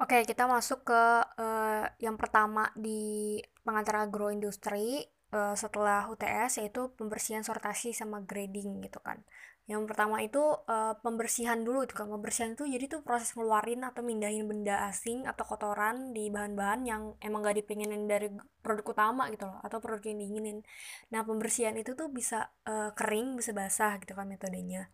Oke, kita masuk ke uh, yang pertama di pengantar agroindustri uh, setelah UTS yaitu pembersihan sortasi sama grading gitu kan. Yang pertama itu uh, pembersihan dulu itu kan. Pembersihan itu jadi tuh proses ngeluarin atau mindahin benda asing atau kotoran di bahan-bahan yang emang gak dipengenin dari produk utama gitu loh atau produk yang diinginin. Nah, pembersihan itu tuh bisa uh, kering, bisa basah gitu kan metodenya.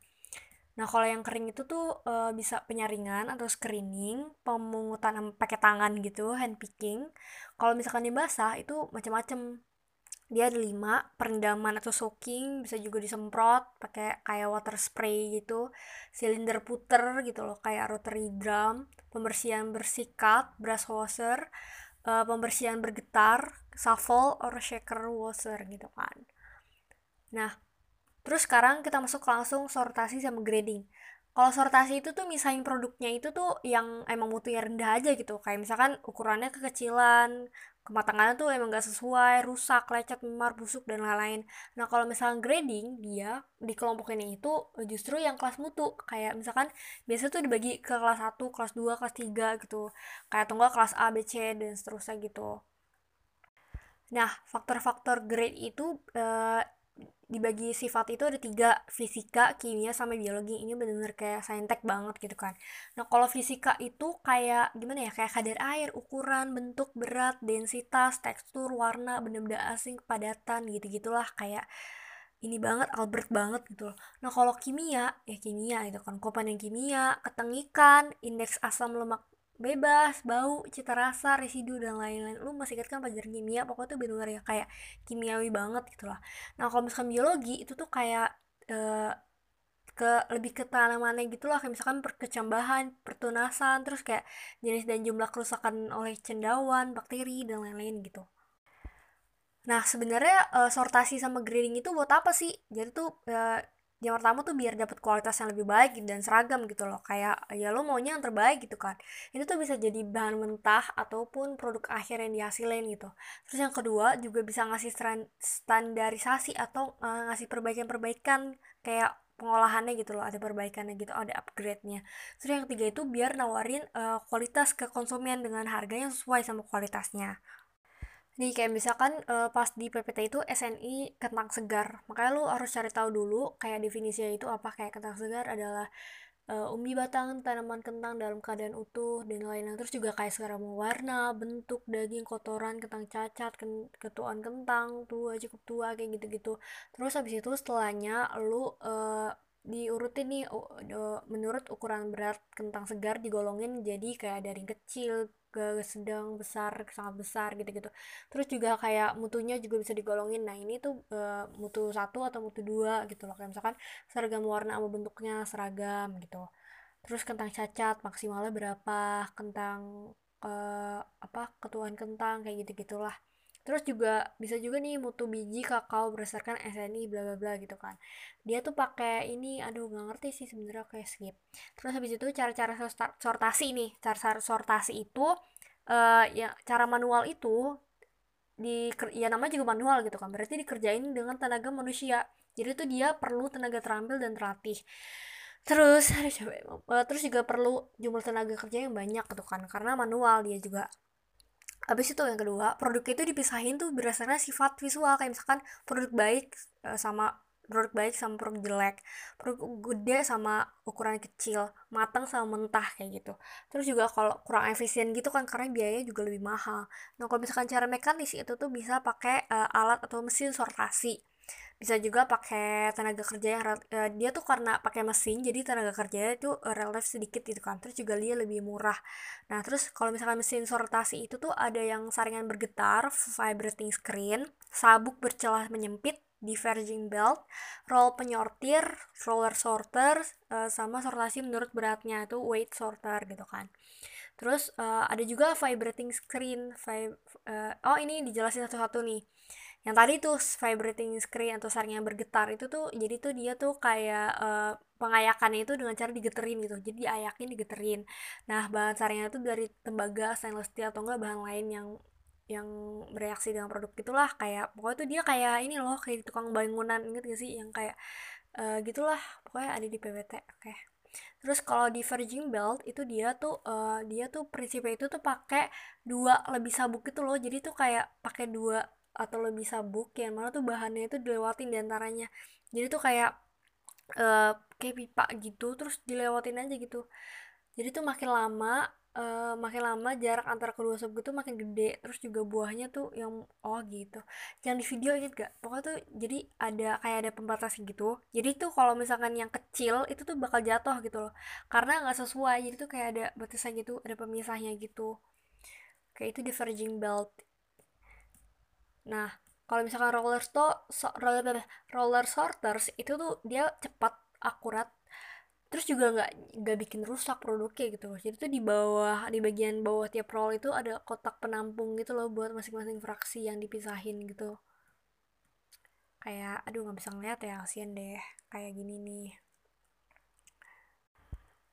Nah, kalau yang kering itu tuh e, bisa penyaringan atau screening, pemungutan pakai tangan gitu, hand picking. Kalau misalkan yang basah itu macam-macam. Dia ada lima, perendaman atau soaking, bisa juga disemprot pakai kayak water spray gitu, silinder puter gitu loh, kayak rotary drum, pembersihan bersikat, brush washer, e, pembersihan bergetar, shuffle or shaker washer gitu kan. Nah, Terus sekarang kita masuk langsung sortasi sama grading. Kalau sortasi itu tuh misahin produknya itu tuh yang emang mutunya rendah aja gitu. Kayak misalkan ukurannya kekecilan, kematangannya tuh emang gak sesuai, rusak, lecet, memar, busuk, dan lain-lain. Nah kalau misalkan grading, dia di kelompok ini itu justru yang kelas mutu. Kayak misalkan biasa tuh dibagi ke kelas 1, kelas 2, kelas 3 gitu. Kayak tunggal kelas A, B, C, dan seterusnya gitu. Nah, faktor-faktor grade itu uh, dibagi sifat itu ada tiga fisika kimia sama biologi. Ini bener-bener kayak saintek banget gitu kan. Nah kalau fisika itu kayak gimana ya? Kayak kadar air ukuran bentuk berat densitas tekstur warna benda-benda asing kepadatan gitu gitulah kayak ini banget Albert banget gitu loh. Nah kalau kimia ya kimia itu kan. Komponen kimia, ketengikan, indeks asam lemak bebas bau cita rasa residu dan lain-lain. Lu masih ingat kan pelajaran kimia? Pokoknya tuh benar ya kayak kimiawi banget gitu lah. Nah kalau misalkan biologi itu tuh kayak uh, ke lebih ke tanamannya gitu lah. Kayak misalkan perkecambahan pertunasan terus kayak jenis dan jumlah kerusakan oleh cendawan bakteri dan lain-lain gitu. Nah sebenarnya uh, sortasi sama grading itu buat apa sih? Jadi tuh uh, yang pertama tuh biar dapat kualitas yang lebih baik dan seragam gitu loh. Kayak ya lo maunya yang terbaik gitu kan. Itu tuh bisa jadi bahan mentah ataupun produk akhir yang dihasilin gitu. Terus yang kedua juga bisa ngasih standarisasi atau uh, ngasih perbaikan-perbaikan kayak pengolahannya gitu loh ada perbaikannya gitu ada upgrade-nya. Terus yang ketiga itu biar nawarin uh, kualitas ke konsumen dengan harga yang sesuai sama kualitasnya Nih kayak misalkan uh, pas di PPT itu SNI kentang segar. Makanya lu harus cari tahu dulu kayak definisinya itu apa kayak kentang segar adalah uh, umbi batang tanaman kentang dalam keadaan utuh dan lain-lain. Terus juga kayak sekarang warna, bentuk, daging, kotoran, kentang cacat, ken ketuaan kentang, tua, cukup tua kayak gitu-gitu. Terus habis itu setelahnya lu uh, diurutin nih uh, menurut ukuran berat kentang segar digolongin jadi kayak dari kecil ke sedang besar sangat besar gitu-gitu. Terus juga kayak mutunya juga bisa digolongin. Nah ini tuh e, mutu satu atau mutu dua gitu loh. Kayak misalkan seragam warna sama bentuknya seragam gitu. Terus kentang cacat maksimalnya berapa? Kentang e, apa? Ketuaan kentang kayak gitu gitulah terus juga bisa juga nih mutu biji kakao berdasarkan SNI bla bla bla gitu kan. Dia tuh pakai ini aduh nggak ngerti sih sebenarnya kayak skip. Terus habis itu cara-cara sortasi nih cara sortasi itu uh, ya cara manual itu di ya namanya juga manual gitu kan berarti dikerjain dengan tenaga manusia. Jadi tuh dia perlu tenaga terampil dan terlatih. Terus uh, terus juga perlu jumlah tenaga kerja yang banyak gitu kan karena manual dia juga habis itu yang kedua produk itu dipisahin tuh berdasarkan sifat visual. Kayak misalkan produk baik uh, sama produk baik sama produk jelek produk gede sama ukuran kecil matang sama mentah kayak gitu. Terus juga kalau kurang efisien gitu kan karena biayanya juga lebih mahal. Nah kalau misalkan cara mekanis itu tuh bisa pakai uh, alat atau mesin sortasi bisa juga pakai tenaga kerja yang uh, dia tuh karena pakai mesin jadi tenaga kerjanya itu uh, relatif sedikit gitu kan. Terus juga dia lebih murah. Nah terus kalau misalkan mesin sortasi itu tuh ada yang saringan bergetar vibrating screen sabuk bercelah menyempit diverging belt, roll penyortir, roller sorter, uh, sama sortasi menurut beratnya itu weight sorter gitu kan. Terus uh, ada juga vibrating screen, vib uh, oh ini dijelasin satu-satu nih yang tadi tuh vibrating screen atau saring yang bergetar itu tuh jadi tuh dia tuh kayak uh, pengayakannya itu dengan cara digeterin gitu. Jadi diayakin digeterin. Nah bahan saringnya itu dari tembaga stainless steel atau enggak bahan lain yang yang bereaksi dengan produk itulah kayak pokoknya tuh dia kayak ini loh kayak tukang bangunan inget gak sih? Yang kayak uh, gitulah. Pokoknya ada di PWT oke. Okay. terus kalau di Virgin Belt itu dia tuh uh, dia tuh prinsipnya itu tuh pakai dua lebih sabuk gitu loh. Jadi tuh kayak pakai dua atau lebih sabuk yang mana tuh bahannya itu dilewatin di antaranya. Jadi tuh kayak uh, kayak pipa gitu terus dilewatin aja gitu. Jadi tuh makin lama uh, makin lama jarak antara kedua sub itu makin gede terus juga buahnya tuh yang oh gitu. Yang di video inget gak? Pokoknya tuh jadi ada kayak ada pembatas gitu. Jadi tuh kalau misalkan yang kecil itu tuh bakal jatuh gitu loh. Karena nggak sesuai jadi tuh kayak ada batasnya gitu ada pemisahnya gitu. Kayak itu di Virgin Belt nah kalau misalkan roller so, roller roller sorters itu tuh dia cepat akurat terus juga nggak nggak bikin rusak produknya gitu loh. Jadi tuh di bawah di bagian bawah tiap roll itu ada kotak penampung gitu loh buat masing-masing fraksi yang dipisahin gitu. Kayak aduh nggak bisa ngeliat ya kasian deh kayak gini nih.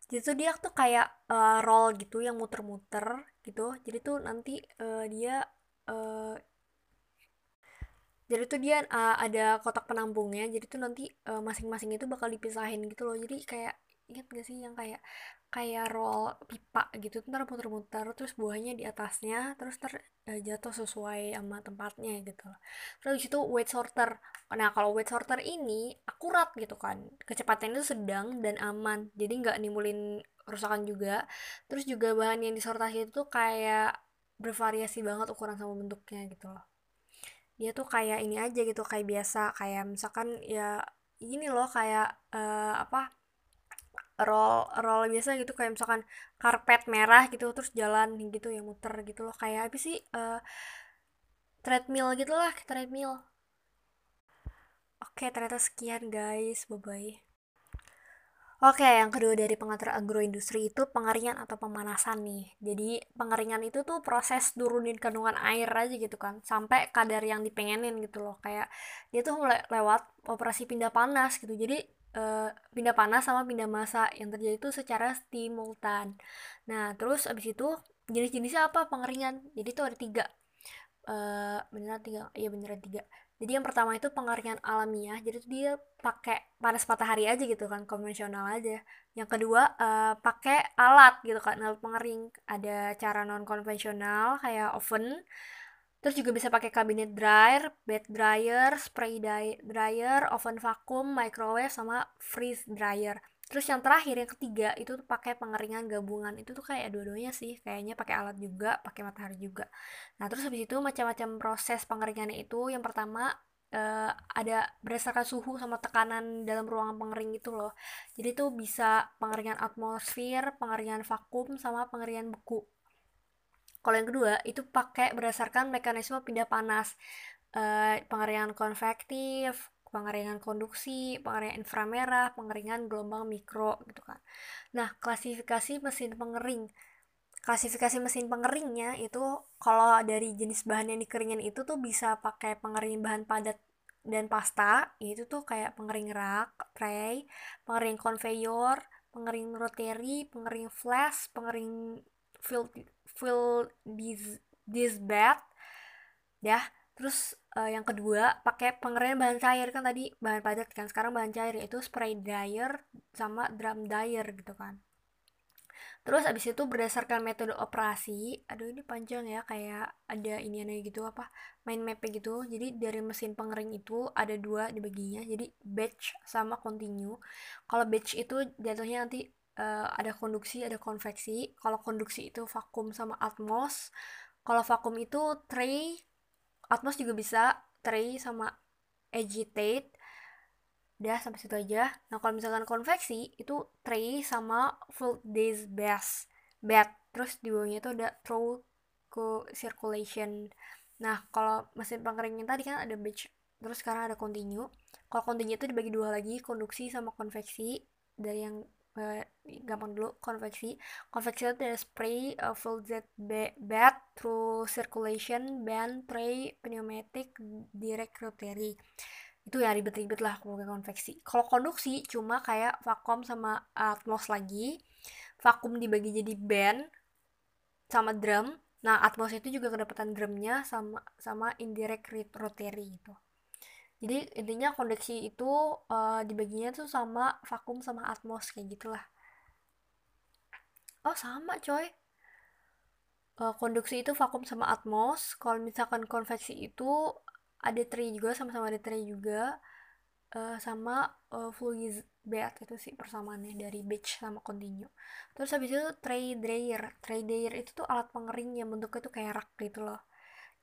Jadi tuh dia tuh kayak uh, roll gitu yang muter-muter gitu. Jadi tuh nanti uh, dia uh, jadi tuh dia uh, ada kotak penampungnya jadi tuh nanti masing-masing uh, itu bakal dipisahin gitu loh. Jadi kayak inget gak sih yang kayak kayak roll pipa gitu ntar muter-muter terus buahnya di atasnya terus ter uh, jatuh sesuai sama tempatnya gitu terus itu weight sorter. Nah kalau weight sorter ini akurat gitu kan kecepatannya itu sedang dan aman. Jadi nggak nimbulin kerusakan juga. Terus juga bahan yang disortasi itu kayak bervariasi banget ukuran sama bentuknya gitu loh dia tuh kayak ini aja gitu kayak biasa kayak misalkan ya ini loh kayak uh, apa roll roll biasa gitu kayak misalkan karpet merah gitu terus jalan gitu yang muter gitu loh kayak apa sih uh, treadmill gitu lah treadmill. Oke ternyata sekian guys bye bye Oke, yang kedua dari pengatur agroindustri itu pengeringan atau pemanasan nih. Jadi pengeringan itu tuh proses turunin kandungan air aja gitu kan, sampai kadar yang dipengenin gitu loh. Kayak dia tuh lewat operasi pindah panas gitu. Jadi uh, pindah panas sama pindah massa yang terjadi itu secara simultan. Nah, terus abis itu jenis-jenisnya apa pengeringan? Jadi itu ada tiga. Uh, beneran tiga, iya beneran tiga jadi yang pertama itu pengeringan alamiah. Jadi dia pakai panas matahari aja gitu kan konvensional aja. Yang kedua uh, pakai alat gitu kan alat pengering. Ada cara non konvensional kayak oven. Terus juga bisa pakai kabinet dryer bed dryer spray dryer oven vakum microwave sama freeze dryer terus yang terakhir yang ketiga itu tuh pakai pengeringan gabungan. Itu tuh kayak dua-duanya sih kayaknya pakai alat juga pakai matahari juga. Nah terus habis itu macam-macam proses pengeringannya itu yang pertama uh, ada berdasarkan suhu sama tekanan dalam ruangan pengering itu loh. Jadi tuh bisa pengeringan atmosfer pengeringan vakum sama pengeringan beku. Kalau yang kedua itu pakai berdasarkan mekanisme pindah panas uh, pengeringan konvektif pengeringan konduksi, pengeringan inframerah, pengeringan gelombang mikro gitu kan. Nah, klasifikasi mesin pengering. Klasifikasi mesin pengeringnya itu kalau dari jenis bahan yang dikeringin itu tuh bisa pakai pengering bahan padat dan pasta, itu tuh kayak pengering rak, tray, pengering konveyor, pengering rotary, pengering flash, pengering fill fill this this bed, ya terus uh, yang kedua pakai pengeringan bahan cair. Kan tadi bahan padat kan sekarang bahan cair yaitu spray dryer sama drum dryer gitu kan. Terus abis itu berdasarkan metode operasi aduh ini panjang ya kayak ada ini aneh gitu apa main map gitu. Jadi dari mesin pengering itu ada dua di baginya jadi batch sama continue. Kalau batch itu jatuhnya nanti uh, ada konduksi ada konveksi. Kalau konduksi itu vakum sama atmos. Kalau vakum itu tray Atmos juga bisa tray sama agitate udah sampai situ aja. Nah kalau misalkan konveksi itu tray sama full days base bed terus di bawahnya itu ada throw ke circulation. Nah kalau mesin pengering tadi kan ada batch terus sekarang ada continue. Kalau continue itu dibagi dua lagi konduksi sama konveksi. Dari yang gampang dulu konveksi. Konveksi itu ada spray uh, full Z bed through circulation band tray pneumatic direct rotary. Itu ya ribet-ribet lah kalau konveksi. Kalau konduksi cuma kayak vakum sama atmos lagi. Vakum dibagi jadi band sama drum. Nah atmos itu juga kedapatan drumnya sama sama indirect rotary gitu jadi intinya konveksi itu uh, dibaginya tuh sama vakum sama atmos kayak gitulah. Oh sama coy. Uh, konduksi itu vakum sama atmos. Kalau misalkan konveksi itu ada tray juga sama-sama ada tray juga. Uh, sama uh, fluid bed itu sih persamaannya dari batch sama continue. Terus habis itu tray dryer tray dryer itu tuh alat pengering yang bentuknya tuh kayak rak gitu loh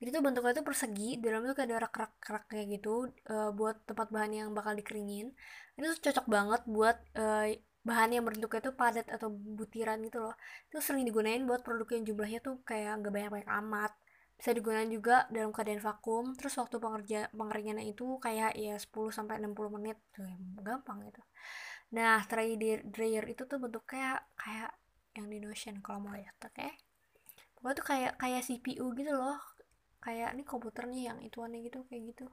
jadi tuh bentuknya tuh persegi dalamnya tuh kayak ada rak-rak kayak gitu uh, buat tempat bahan yang bakal dikeringin. Itu tuh cocok banget buat uh, bahan yang bentuknya tuh padat atau butiran gitu loh. Itu sering digunain buat produk yang jumlahnya tuh kayak nggak banyak-banyak amat. Bisa digunakan juga dalam keadaan vakum terus waktu pengerja pengeringannya itu kayak ya 10 sampai 60 menit tuh gampang gitu. Nah tray dryer itu tuh bentuknya kayak yang di Notion kalau mau lihat oke? Okay? pokoknya tuh kayak kayak CPU gitu loh kayak ini komputer nih yang ituannya gitu kayak gitu.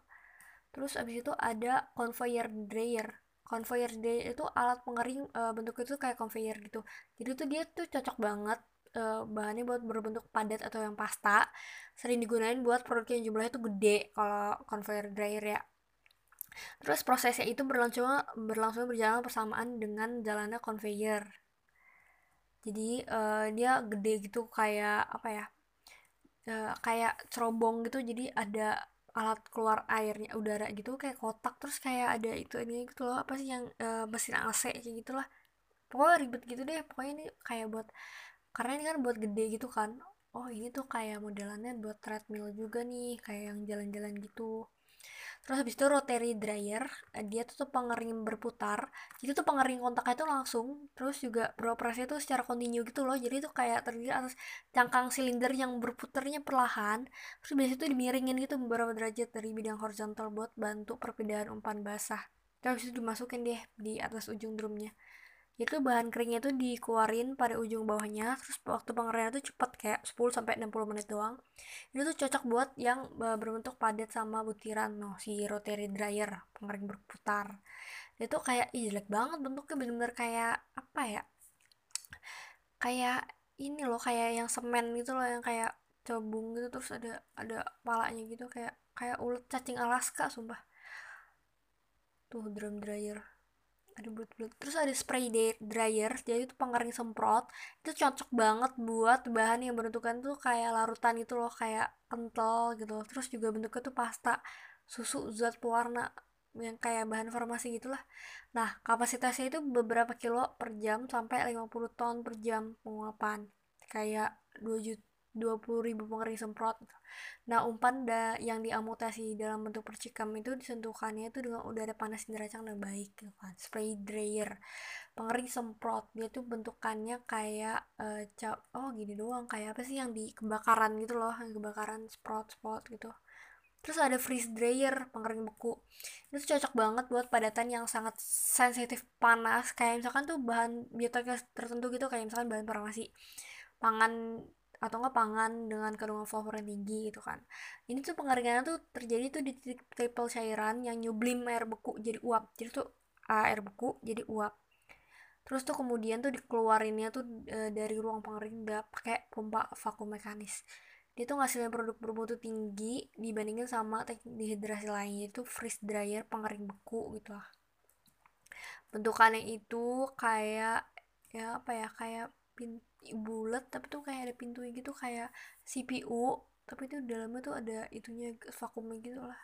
Terus abis itu ada conveyor dryer. Conveyor dryer itu alat pengering e, bentuknya itu kayak conveyor gitu. Jadi tuh dia tuh cocok banget e, bahannya buat berbentuk padat atau yang pasta. Sering digunain buat produk yang jumlahnya tuh gede kalau conveyor dryer ya. Terus prosesnya itu berlangsung berlangsung berjalan bersamaan dengan jalannya conveyor. Jadi uh, dia gede gitu kayak apa ya uh, kayak cerobong gitu jadi ada alat keluar airnya udara gitu kayak kotak terus kayak ada itu ini gitu loh apa sih yang uh, mesin AC kayak gitulah. Pokoknya ribet gitu deh pokoknya ini kayak buat karena ini kan buat gede gitu kan. Oh ini tuh kayak modelannya buat treadmill juga nih kayak yang jalan-jalan gitu terus habis itu rotary dryer eh, dia tuh, tuh pengering berputar. Jadi tuh pengering kontaknya tuh langsung terus juga beroperasi tuh secara kontinu gitu loh. Jadi tuh kayak terdiri atas cangkang silinder yang berputarnya perlahan terus biasanya tuh dimiringin gitu beberapa derajat dari bidang horizontal buat bantu perpindahan umpan basah. Terus itu dimasukin deh di atas ujung drumnya itu bahan keringnya tuh dikeluarin pada ujung bawahnya terus waktu pengeringnya tuh cepet kayak 10 sampai 60 menit doang. Ini tuh cocok buat yang berbentuk padat sama butiran. No si rotary dryer pengering berputar. Itu kayak ih jelek banget bentuknya bener-bener kayak apa ya kayak ini loh kayak yang semen gitu loh yang kayak cebung gitu terus ada ada palanya gitu kayak kayak ulet cacing Alaska sumpah. Tuh drum dryer ada bulat-bulat terus ada spray dryer jadi itu pengering semprot. Itu cocok banget buat bahan yang bentukan tuh kayak larutan itu loh kayak kental gitu. Terus juga bentuknya tuh pasta susu zat pewarna yang kayak bahan farmasi gitulah. Nah kapasitasnya itu beberapa kilo per jam sampai 50 ton per jam penguapan. Kayak 2 juta 20 ribu pengering semprot nah umpan da yang diamutasi dalam bentuk percikam itu disentuhkannya itu dengan udara panas neraca yang baik gitu kan. Spray dryer. Pengering semprot dia tuh bentukannya kayak uh, oh gini doang. Kayak apa sih yang di kebakaran gitu loh yang kebakaran sprot spot gitu. Terus ada freeze dryer pengering beku. Itu cocok banget buat padatan yang sangat sensitif panas. Kayak misalkan tuh bahan bioteknya tertentu gitu kayak misalkan bahan farmasi. Pangan atau enggak pangan dengan kandungan fosfor yang tinggi gitu kan. Ini tuh pengeringannya tuh terjadi tuh di titik triple cairan yang nyublim air beku jadi uap. Jadi tuh air beku jadi uap. Terus tuh kemudian tuh dikeluarinnya tuh e, dari ruang pengering udah pakai pompa vakum mekanis. Dia tuh ngasilin produk bermutu tinggi dibandingin sama teknik dehidrasi lain yaitu freeze dryer pengering beku gitu lah. Bentukannya itu kayak ya apa ya kayak pin bulat tapi tuh kayak ada pintunya gitu kayak CPU tapi itu dalamnya tuh ada itunya vakumnya gitu lah.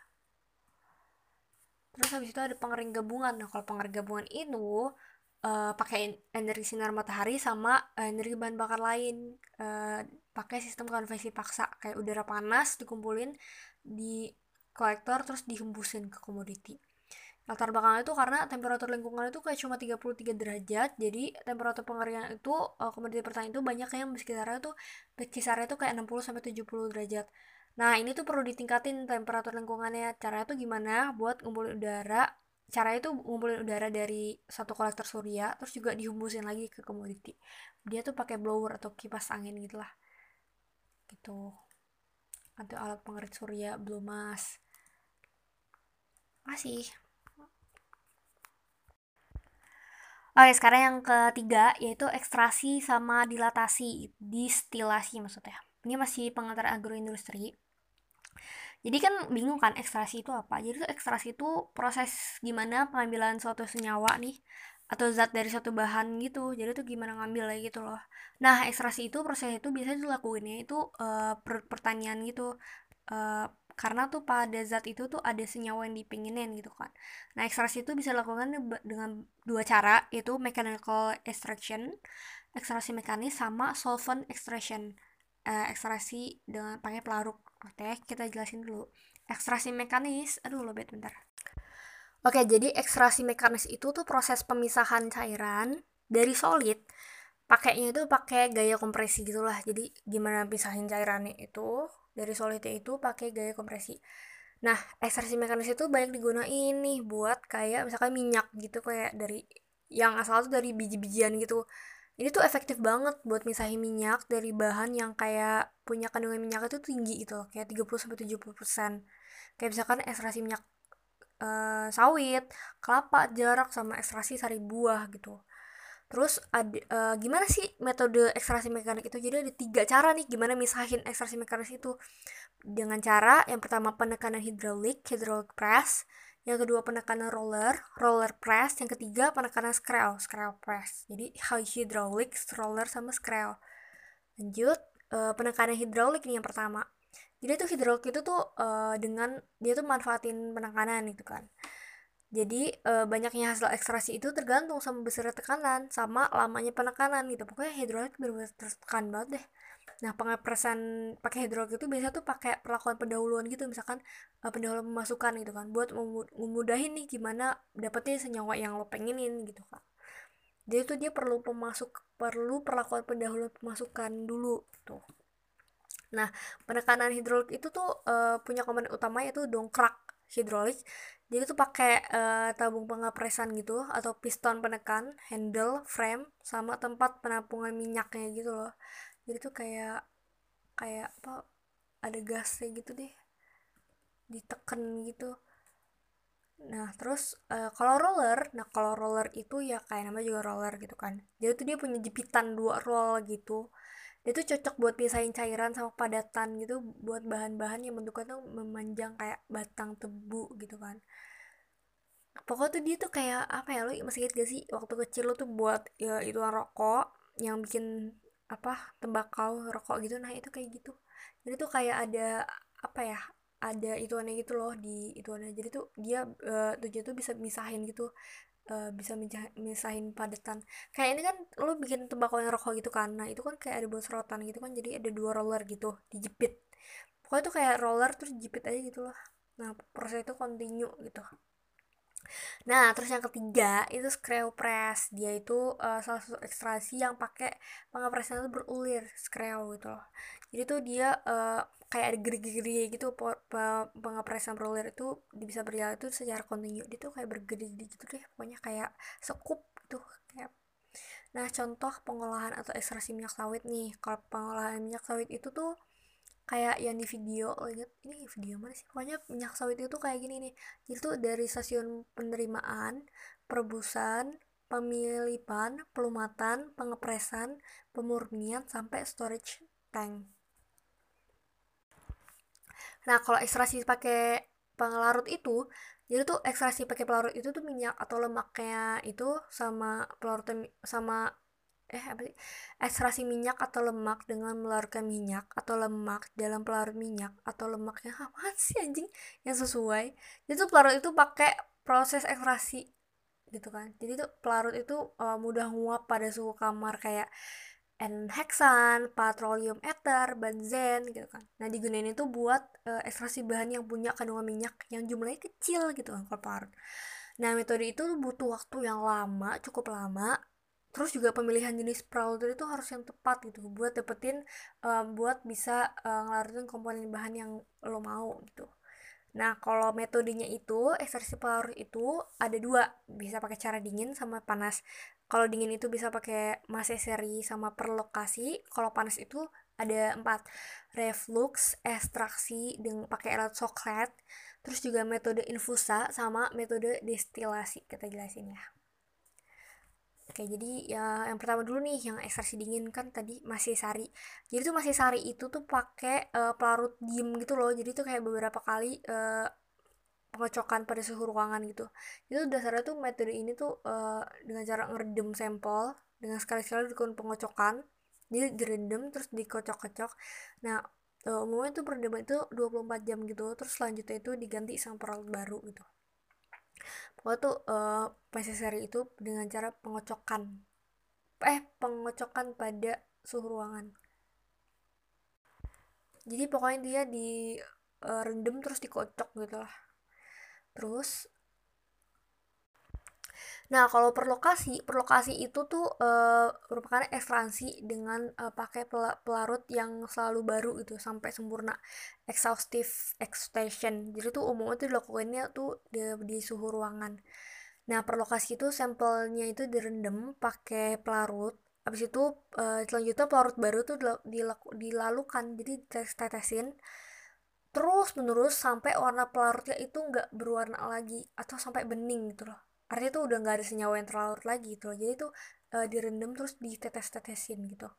Terus habis itu ada pengering gabungan nah kalau pengering gabungan itu uh, pakai energi sinar matahari sama energi bahan bakar lain. Uh, pakai sistem konveksi paksa. Kayak udara panas dikumpulin di kolektor terus dihembusin ke komoditi latar belakangnya itu karena temperatur lingkungan itu kayak cuma 33 derajat jadi temperatur pengeringan itu uh, komoditi pertanian itu banyak yang sekitarnya tuh kisarnya tuh kayak 60 sampai 70 derajat. Nah ini tuh perlu ditingkatin temperatur lingkungannya. Caranya tuh gimana? Buat ngumpulin udara. Cara itu ngumpulin udara dari satu kolektor surya terus juga dihembusin lagi ke komoditi. Dia tuh pakai blower atau kipas angin gitulah. Gitu. Atau alat pengerit surya belum mas masih Oke, sekarang yang ketiga yaitu ekstraksi sama dilatasi, distilasi maksudnya. Ini masih pengantar agroindustri. Jadi kan bingung kan ekstraksi itu apa? Jadi tuh ekstraksi itu proses gimana pengambilan suatu senyawa nih atau zat dari suatu bahan gitu jadi tuh gimana ngambil gitu loh nah ekstraksi itu proses itu biasanya dilakuinnya itu uh, per pertanian gitu uh, karena tuh pada zat itu tuh ada senyawa yang dipinginin gitu kan. Nah ekstraksi itu bisa dilakukan dengan dua cara yaitu mechanical extraction ekstraksi mekanis sama solvent extraction. Uh, ekstraksi dengan pakai pelarut oke kita jelasin dulu. Ekstraksi mekanis aduh lo bet bentar. Oke, jadi ekstraksi mekanis itu tuh proses pemisahan cairan dari solid. Pakainya itu pakai gaya kompresi gitulah. Jadi gimana pisahin cairannya itu dari solidnya itu pakai gaya kompresi. Nah, ekstraksi mekanis itu banyak digunain nih buat kayak misalkan minyak gitu kayak dari yang asal tuh dari biji-bijian gitu. Ini tuh efektif banget buat misahin minyak dari bahan yang kayak punya kandungan minyak itu tinggi gitu loh, kayak 30 sampai 70%. Kayak misalkan ekstraksi minyak uh, sawit, kelapa, jarak sama ekstraksi sari buah gitu. Terus ada uh, gimana sih metode ekstraksi mekanik itu? Jadi ada tiga cara nih gimana misahin ekstraksi mekanik itu. Dengan cara yang pertama penekanan hidrolik, hydraulic press, yang kedua penekanan roller, roller press, yang ketiga penekanan scale, scale press. Jadi hydraulic, roller sama scale. Lanjut, uh, penekanan hidrolik nih yang pertama jadi tuh hidrolik itu tuh uh, dengan dia tuh manfaatin penekanan gitu kan jadi uh, banyaknya hasil ekstraksi itu tergantung sama besar tekanan sama lamanya penekanan gitu. Pokoknya hidrolik benar-benar tertekan banget deh. Nah pengepresan pakai hidrolik itu biasa tuh pakai perlakuan pendahuluan gitu. Misalkan uh, pendahuluan pemasukan gitu kan buat memudahin nih gimana dapetnya senyawa yang lo pengenin gitu kan jadi tuh dia perlu pemasuk perlu perlakuan pendahuluan pemasukan dulu tuh. Nah, penekanan hidrolik itu tuh uh, punya komponen utama yaitu dongkrak hidrolik. Jadi tuh pakai uh, tabung pengepresan gitu atau piston penekan, handle, frame, sama tempat penampungan minyaknya gitu loh. Jadi tuh kayak kayak apa ada gasnya gitu deh. Diteken gitu. Nah, terus uh, kalau roller, nah kalau roller itu ya kayak nama juga roller gitu kan. Jadi tuh dia punya jepitan dua roll gitu dia tuh cocok buat pisahin cairan sama padatan gitu buat bahan-bahan yang bentuknya tuh memanjang kayak batang tebu gitu kan. Pokoknya tuh dia tuh kayak apa ya lo masih inget gak sih waktu kecil lo tuh buat ya itu rokok yang bikin apa tembakau rokok gitu nah itu kayak gitu. Jadi tuh kayak ada apa ya ada itu aneh gitu loh di itu aneh jadi tuh dia uh, tuh tuh bisa misahin gitu uh, bisa misahin padatan kayak ini kan lo bikin tembakau yang rokok gitu kan. Nah itu kan kayak ada buat serotan gitu kan. Jadi ada dua roller gitu dijepit. Pokoknya itu kayak roller terus jepit aja gitu loh. Nah proses itu continue gitu Nah, terus yang ketiga itu screw press. Dia itu uh, salah satu ekstraksi yang pakai pengepresan itu berulir, screw gitu loh. Jadi tuh dia uh, kayak ada geri-geri gitu pengepresan roller itu bisa berjalan itu secara kontinu dia tuh kayak bergeri-geri gitu deh pokoknya kayak sekup gitu kayak nah contoh pengolahan atau ekstraksi minyak sawit nih kalau pengolahan minyak sawit itu tuh kayak yang di video oh inget ini video mana sih? Pokoknya minyak sawit itu kayak gini nih. Jadi tuh dari stasiun penerimaan perebusan pemilipan pelumatan pengepresan pemurnian sampai storage tank. Nah, kalau ekstraksi pakai pengelarut itu, jadi tuh ekstraksi pakai pelarut itu tuh minyak atau lemaknya itu sama pelarut sama eh apa sih? Ekstraksi minyak atau lemak dengan melarutkan minyak atau lemak dalam pelarut minyak atau lemaknya apa sih anjing yang sesuai. Jadi tuh pelarut itu pakai proses ekstraksi gitu kan. Jadi tuh pelarut itu uh, mudah nguap pada suhu kamar kayak N-hexan, petroleum ether, benzen gitu kan. Nah digunain itu buat uh, ekstraksi bahan yang punya kandungan minyak yang jumlahnya kecil gitu kan kalau parut. Nah metode itu butuh waktu yang lama, cukup lama. Terus juga pemilihan jenis pelarut itu harus yang tepat gitu buat dapetin uh, buat bisa uh, ngelarutin komponen bahan yang lo mau gitu. Nah, kalau metodenya itu, ekstraksi pelarut itu ada dua, bisa pakai cara dingin sama panas. Kalau dingin itu bisa pakai masa seri sama per lokasi. Kalau panas itu ada empat, reflux, ekstraksi dengan pakai alat coklat, terus juga metode infusa sama metode destilasi kita jelasin ya. Oke, jadi ya yang pertama dulu nih yang ekstraksi dingin kan tadi masih sari. Jadi tuh masih sari itu tuh pakai uh, pelarut diem gitu loh. Jadi tuh kayak beberapa kali uh, pengocokan pada suhu ruangan gitu itu dasarnya tuh metode ini tuh uh, dengan cara ngeredem sampel dengan sekali-sekali dilakukan pengocokan jadi direndam terus dikocok-kocok nah uh, umumnya tuh perendaman itu 24 jam gitu terus selanjutnya itu diganti sama perawat baru gitu pokoknya tuh uh, seri itu dengan cara pengocokan. Eh pengocokan pada suhu ruangan. Jadi pokoknya dia di uh, rendam terus dikocok gitu lah. Terus Nah, kalau per lokasi, per lokasi itu tuh uh, merupakan ekspansi dengan uh, pakai pelarut yang selalu baru gitu sampai sempurna exhaustive extraction. Jadi tuh umumnya tuh dilakukannya tuh di, di suhu ruangan. Nah, per lokasi itu sampelnya itu direndam pakai pelarut. Habis itu uh, selanjutnya pelarut baru tuh dilaku, dilalukan jadi tetesin terus menerus sampai warna pelarutnya itu nggak berwarna lagi atau sampai bening gitu loh artinya tuh udah nggak ada senyawa yang terlarut lagi gitu loh jadi tuh uh, direndam terus ditetes-tetesin gitu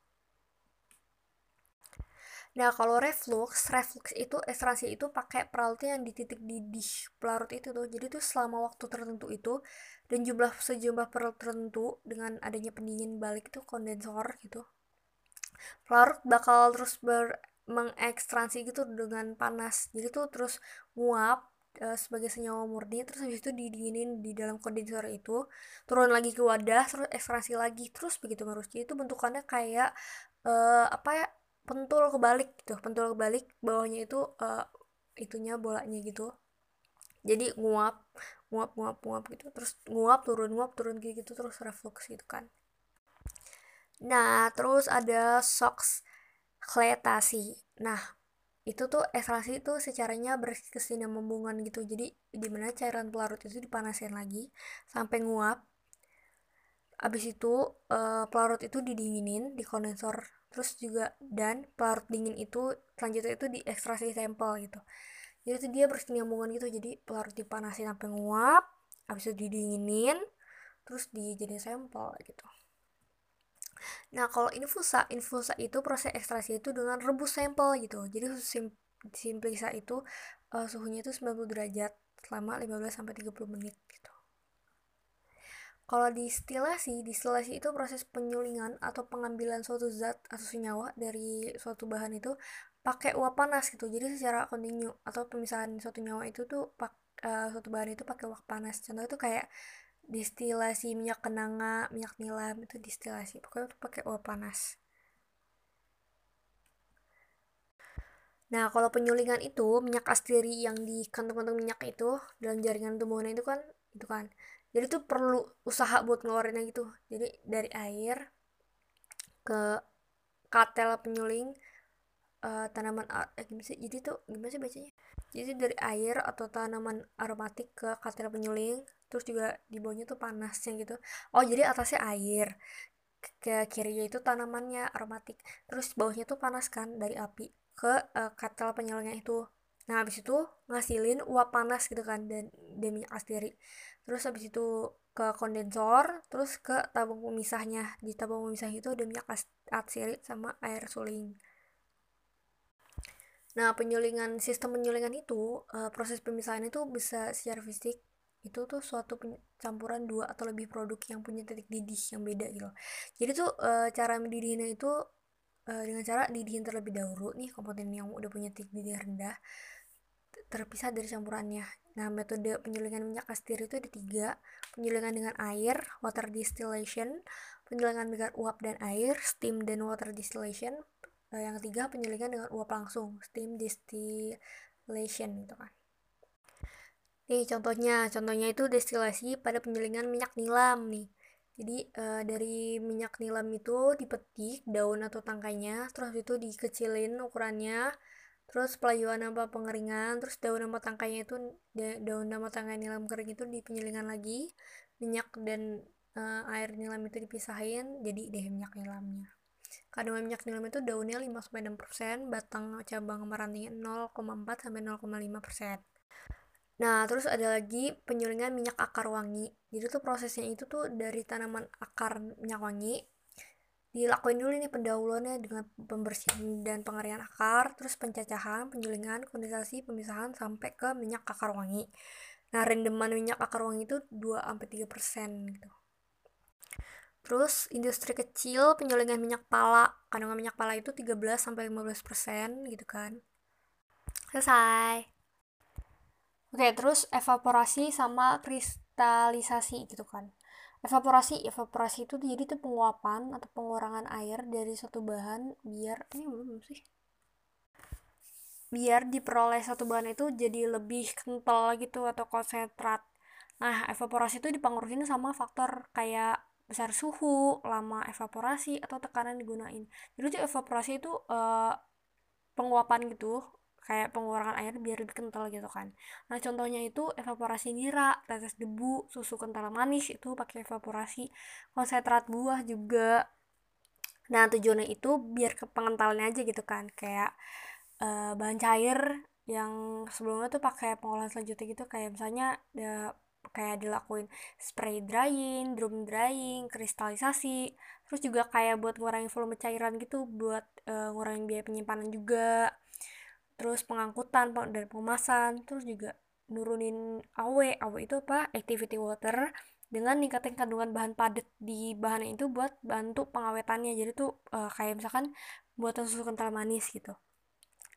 Nah, kalau reflux, reflux itu ekstraksi itu pakai peralatan yang dititik di dish pelarut itu tuh. Jadi tuh selama waktu tertentu itu dan jumlah sejumlah pelarut tertentu dengan adanya pendingin balik itu kondensor gitu. Pelarut bakal terus ber mengekstraksi gitu dengan panas. Jadi tuh terus nguap uh, sebagai senyawa murni terus habis itu didinginin di dalam kondensor itu turun lagi ke wadah terus ekstraksi lagi terus begitu terus itu bentukannya kayak uh, apa ya pentul kebalik gitu pentul kebalik bawahnya itu uh, itunya bolanya gitu. Jadi nguap nguap nguap nguap gitu. Terus nguap turun nguap turun gitu, gitu terus reflux gitu kan. Nah terus ada socks kletasi nah itu tuh ekstraksi itu secaranya berkesinambungan gitu. Jadi di mana cairan pelarut itu dipanasin lagi sampai nguap. Abis itu uh, pelarut itu didinginin di kondensor terus juga dan pelarut dingin itu selanjutnya itu diekstraksi sampel gitu. Jadi itu dia berkesinambungan gitu. Jadi pelarut dipanasin sampai nguap abis itu didinginin terus dijadiin sampel gitu Nah, kalau infusa, infusa itu proses ekstraksi itu dengan rebus sampel gitu. Jadi sim simplisa itu uh, suhunya itu 90 derajat selama 15 sampai 30 menit gitu. Kalau distilasi, distilasi itu proses penyulingan atau pengambilan suatu zat atau senyawa dari suatu bahan itu pakai uap panas gitu. Jadi secara kontinu atau pemisahan suatu nyawa itu tuh pak uh, suatu bahan itu pakai uap panas. Contoh itu kayak distilasi minyak kenanga minyak nilam itu distilasi. Pokoknya pakai uap panas. Nah kalau penyulingan itu minyak asteri yang di kantong-kantong minyak itu dalam jaringan tumbuhan itu kan itu kan. Jadi tuh perlu usaha buat ngeluarinnya gitu. Jadi dari air ke katel penyuling uh, tanaman eh, gimana sih? Jadi tuh gimana sih bacanya? Jadi dari air atau tanaman aromatik ke katel penyuling terus juga di bawahnya tuh panasnya gitu. Oh jadi atasnya air. Ke kirinya itu tanamannya aromatik. Terus bawahnya tuh panas kan dari api ke uh, katel penyulingnya itu. Nah habis itu ngasilin uap panas gitu kan dan, minyak asteri. Terus habis itu ke kondensor terus ke tabung pemisahnya. Di tabung pemisah itu ada minyak asteri sama air suling. Nah, penyulingan sistem penyulingan itu uh, proses pemisahan itu bisa secara fisik itu tuh suatu campuran dua atau lebih produk yang punya titik didih yang beda gitu. Jadi tuh uh, cara mendidihnya itu uh, dengan cara didihin terlebih dahulu nih komponen yang udah punya titik didih rendah terpisah dari campurannya. Nah, metode penyulingan minyak astir itu ada tiga. Penyulingan dengan air, water distillation, penyulingan dengan uap dan air, steam dan water distillation, uh, yang ketiga penyulingan dengan uap langsung steam distillation gitu kan nih contohnya. Contohnya itu destilasi pada penyulingan minyak nilam nih. Jadi uh, dari minyak nilam itu dipetik daun atau tangkainya terus itu dikecilin ukurannya terus pelayuan apa pengeringan terus daun sama tangkainya itu daun sama tangkai nilam kering itu dipenyulingan lagi minyak dan uh, air nilam itu dipisahin jadi deh minyak nilamnya. Kandungan minyak nilam itu daunnya 5-6%, batang cabang sama rantingnya 0,4 sampai 0,5%. Nah, terus ada lagi penyulingan minyak akar wangi. Jadi tuh prosesnya itu tuh dari tanaman akar minyak wangi dilakuin dulu nih pendahuluannya dengan pembersihan dan pengeringan akar, terus pencacahan, penjulingan, kondensasi, pemisahan sampai ke minyak akar wangi. Nah, rendeman minyak akar wangi itu 2 sampai 3% gitu. Terus industri kecil penjulingan minyak pala. Kandungan minyak pala itu 13 sampai 15% gitu kan. Selesai. Oke, terus evaporasi sama kristalisasi gitu kan. Evaporasi evaporasi itu jadi tuh penguapan atau pengurangan air dari suatu bahan biar ini belum sih? Biar diperoleh satu bahan itu jadi lebih kental gitu atau konsentrat. Nah evaporasi itu dipengaruhi sama faktor kayak besar suhu, lama evaporasi atau tekanan digunain. Jadi tuh evaporasi itu uh, penguapan gitu kayak pengurangan air biar lebih kental gitu kan. Nah contohnya itu evaporasi nira tetes debu susu kental manis itu pakai evaporasi konsentrat buah juga. Nah tujuannya itu biar ke pengentalannya aja gitu kan kayak uh, bahan cair yang sebelumnya tuh pakai pengolahan selanjutnya gitu kayak misalnya ya, kayak dilakuin spray drying, drum drying, kristalisasi, terus juga kayak buat ngurangin volume cairan gitu, buat uh, ngurangin biaya penyimpanan juga terus pengangkutan dan pengemasan terus juga nurunin AW AW itu apa? Activity water dengan ningkatin kandungan bahan padat di bahan itu buat bantu pengawetannya. Jadi tuh uh, kayak misalkan buatan susu kental manis gitu.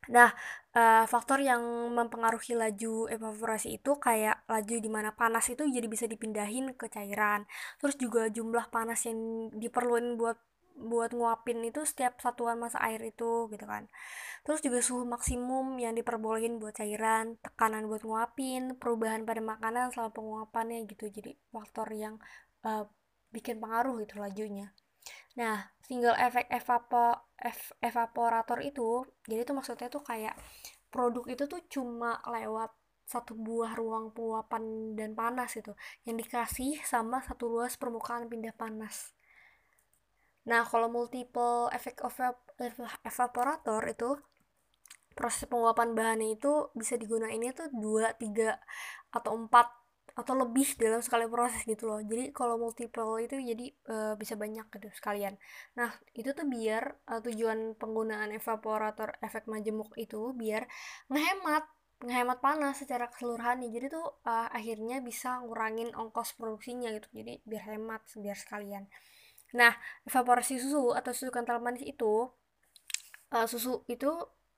Nah uh, faktor yang mempengaruhi laju evaporasi itu kayak laju di mana panas itu jadi bisa dipindahin ke cairan. Terus juga jumlah panas yang diperluin buat buat nguapin itu setiap satuan masa air itu gitu kan. Terus juga suhu maksimum yang diperbolehin buat cairan tekanan buat nguapin perubahan pada makanan selama penguapannya gitu. Jadi faktor yang uh, bikin pengaruh gitu lajunya. Nah single efek evapo ev, evaporator itu jadi itu maksudnya tuh kayak produk itu tuh cuma lewat satu buah ruang penguapan dan panas itu yang dikasih sama satu luas permukaan pindah panas Nah, kalau multiple of evaporator itu proses penguapan bahannya itu bisa digunainnya tuh 2, 3 atau 4 atau lebih dalam sekali proses gitu loh. Jadi kalau multiple itu jadi uh, bisa banyak gitu sekalian. Nah, itu tuh biar uh, tujuan penggunaan evaporator efek majemuk itu biar ngehemat ngehemat panas secara keseluruhan nih jadi tuh uh, akhirnya bisa ngurangin ongkos produksinya gitu jadi biar hemat biar sekalian Nah, evaporasi susu atau susu kental manis itu uh, susu itu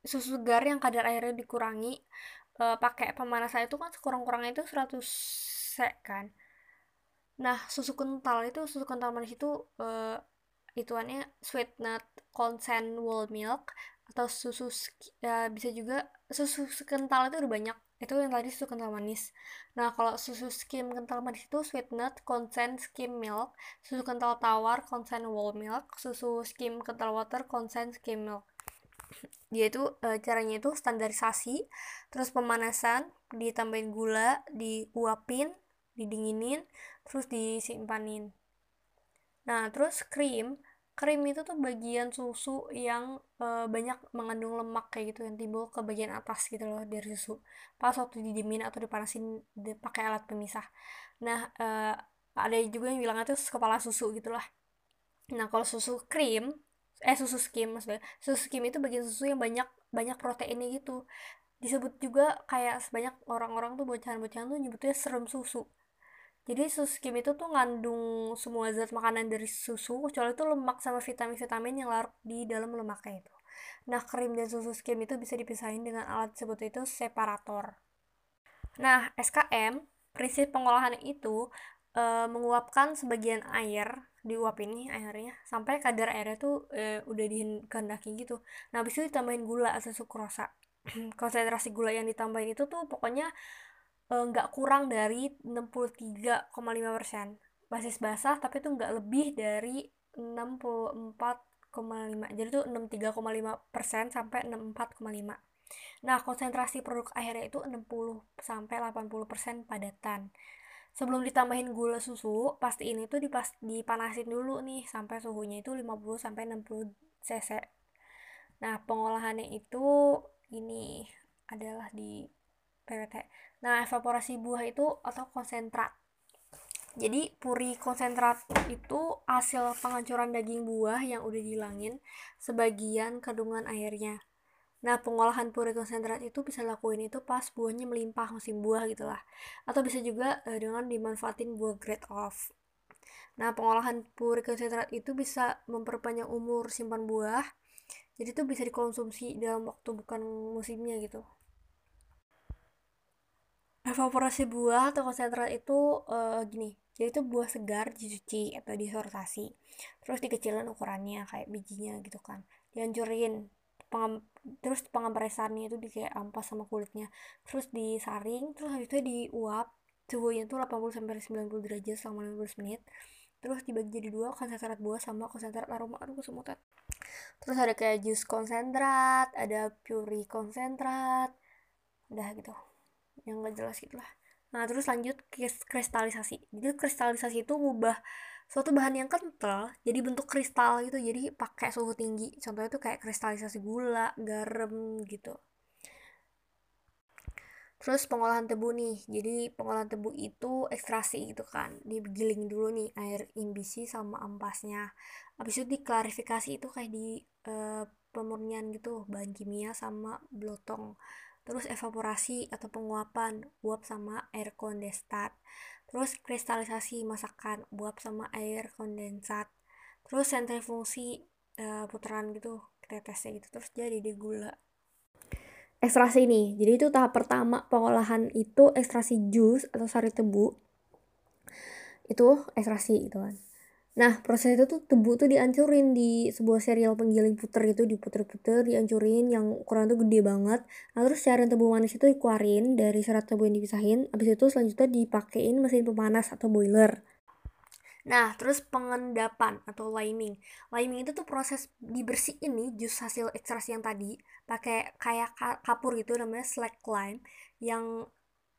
susu segar yang kadar airnya dikurangi uh, pakai pemanasan itu kan sekurang-kurangnya itu 100 sek kan. Nah, susu kental itu susu kental manis itu uh, ituannya sweet nut consent whole milk atau susu uh, bisa juga susu kental itu udah banyak itu yang tadi susu kental manis. Nah kalau susu skim kental manis itu sweet nut consent skim milk susu kental tawar consent whole milk susu skim kental water consent skim milk. Dia itu e, caranya itu standarisasi terus pemanasan ditambahin gula diuapin didinginin terus disimpanin. Nah terus krim krim itu tuh bagian susu yang e, banyak mengandung lemak kayak gitu yang timbul ke bagian atas gitu loh dari susu. Pas waktu didiemin atau dipanasin pakai alat pemisah. Nah e, ada juga yang bilangnya tuh kepala susu gitulah nah kalau susu krim eh susu skim maksudnya susu skim itu bagian susu yang banyak banyak proteinnya gitu. Disebut juga kayak sebanyak orang-orang tuh bocahan-bocahan tuh nyebutnya serem susu jadi susu skim itu tuh ngandung semua zat makanan dari susu kecuali itu lemak sama vitamin-vitamin yang larut di dalam lemaknya itu. Nah krim dan susu skim itu bisa dipisahin dengan alat disebut itu separator. Nah SKM prinsip pengolahan itu e, menguapkan sebagian air diuap ini airnya sampai kadar airnya tuh e, udah dikehendaki gitu. Nah habis itu ditambahin gula atau sukrosa konsentrasi gula yang ditambahin itu tuh pokoknya nggak uh, kurang dari 63,5% basis basah tapi itu nggak lebih dari 64,5 jadi itu 63,5% sampai 64,5 nah konsentrasi produk akhirnya itu 60 sampai 80% padatan. Sebelum ditambahin gula susu pasti ini tuh dipas dipanasin dulu nih sampai suhunya itu 50 sampai 60 cc. Nah pengolahannya itu ini adalah di PWT. Nah, evaporasi buah itu atau konsentrat. jadi puri konsentrat itu hasil penghancuran daging buah yang udah dihilangin sebagian kandungan airnya Nah, pengolahan puri konsentrat itu bisa lakuin itu pas buahnya melimpah musim buah gitu lah. Atau bisa juga uh, dengan dimanfaatin buah grade off. Nah, pengolahan puri konsentrat itu bisa memperpanjang umur simpan buah. Jadi itu bisa dikonsumsi dalam waktu bukan musimnya gitu. Evaporasi buah atau konsentrat itu uh, gini. Jadi itu buah segar dicuci atau disortasi. Terus dikecilin ukurannya kayak bijinya gitu kan. Dihancurin pengam terus pengampresannya itu di kayak ampas sama kulitnya terus disaring terus habis itu diuap suhunya tuh 80 sampai 90 derajat selama 15 menit terus dibagi jadi dua konsentrat buah sama konsentrat aroma aduh kesemutan terus ada kayak jus konsentrat ada puri konsentrat udah gitu yang gak jelas gitu lah. Nah terus lanjut kristalisasi. Jadi kristalisasi itu ngubah suatu bahan yang kental jadi bentuk kristal gitu. Jadi pakai suhu tinggi. Contohnya tuh kayak kristalisasi gula garam gitu. Terus pengolahan tebu nih. Jadi pengolahan tebu itu ekstraksi gitu kan. Digiling dulu nih air imbisi sama ampasnya. Habis itu diklarifikasi itu kayak di uh, pemurnian gitu. Bahan kimia sama blotong terus evaporasi atau penguapan uap sama air kondensat. Terus kristalisasi masakan uap sama air kondensat. Terus sentrifungsi uh, putaran gitu tetesnya gitu terus jadi di gula. Ekstraksi ini jadi itu tahap pertama pengolahan itu ekstraksi jus atau sari tebu. Itu ekstraksi gitu kan Nah, proses itu tuh tebu tuh dihancurin di sebuah serial penggiling puter itu diputer-puter, dihancurin yang ukuran tuh gede banget. Nah, terus cairan tebu manis itu dikeluarin dari serat tebu yang dipisahin. Habis itu selanjutnya dipakein mesin pemanas atau boiler. Nah, terus pengendapan atau liming. Liming itu tuh proses dibersihin nih jus hasil ekstraksi yang tadi pakai kayak kapur gitu namanya slack lime yang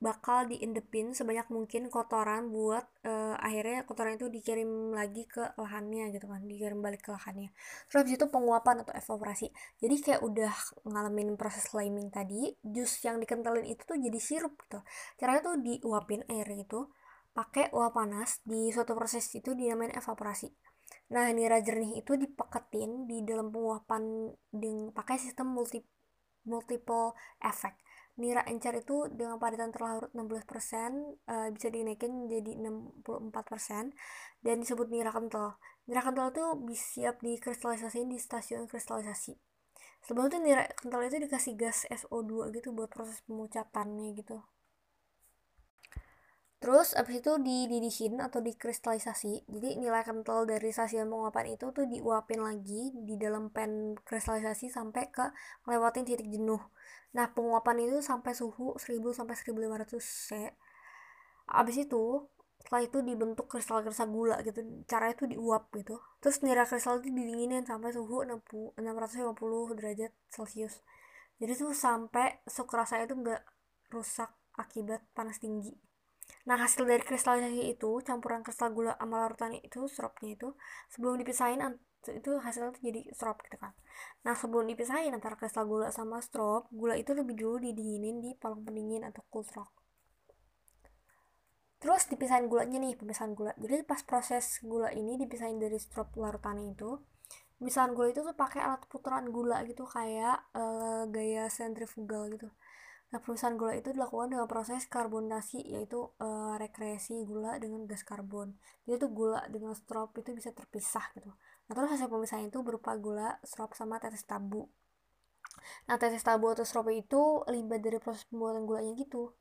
bakal diindepin sebanyak mungkin kotoran buat uh, akhirnya kotoran itu dikirim lagi ke lahannya gitu kan dikirim balik ke lahannya. Terus habis itu penguapan atau evaporasi. Jadi kayak udah ngalamin proses liming tadi jus yang dikentalin itu tuh jadi sirup gitu. Caranya tuh diuapin air itu pakai uap panas di suatu proses itu dinamain evaporasi. Nah nira jernih itu dipeketin di dalam penguapan dengan pakai sistem multi multiple effect nira encer itu dengan padatan terlarut 16% uh, bisa dinaikin jadi 64% dan disebut nira kental. Nira kental itu siap dikristalisasi di stasiun kristalisasi. Sebelum itu nira kental itu dikasih gas SO2 gitu buat proses pemucatannya gitu. Terus abis itu dididihin atau dikristalisasi. Jadi nilai kental dari stasiun penguapan itu tuh diuapin lagi di dalam pen kristalisasi sampai ke ngelewatin titik jenuh. Nah, penguapan itu sampai suhu 1000 sampai 1500 C. Abis itu setelah itu dibentuk kristal-kristal gula gitu cara itu diuap gitu terus nira kristal itu didinginin sampai suhu 60, 650 derajat celcius jadi tuh sampai sukrasa itu nggak rusak akibat panas tinggi nah hasil dari kristalisasi itu campuran kristal gula sama larutan itu sirupnya itu sebelum dipisahin itu hasilnya tuh jadi strop gitu kan. Nah sebelum dipisahin antara kristal gula sama strop gula itu lebih dulu didinginin di palung pendingin atau cool rock terus dipisahin gulanya nih pemisahan gula. Jadi pas proses gula ini dipisahin dari strop larutannya itu pemisahan gula itu tuh pakai alat putaran gula gitu kayak uh, gaya sentrifugal gitu Nah, perusahaan gula itu dilakukan dengan proses karbonasi yaitu uh, rekreasi gula dengan gas karbon. Jadi tuh gula dengan strop itu bisa terpisah gitu. Nah, terus hasil pemisahan itu berupa gula, strop sama tetes tabu. Nah, tetes tabu atau strop itu limbah dari proses pembuatan gulanya gitu.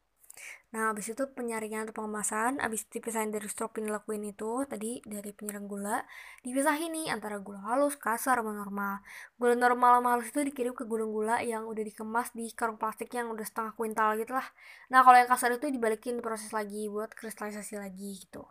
Nah, habis itu penyaringan atau pengemasan, habis dipisahin dari strop yang dilakuin itu, tadi dari penyerang gula, dipisahin nih antara gula halus, kasar, sama normal. Gula normal sama halus itu dikirim ke gudang gula yang udah dikemas di karung plastik yang udah setengah kuintal gitu lah. Nah, kalau yang kasar itu dibalikin proses lagi buat kristalisasi lagi gitu.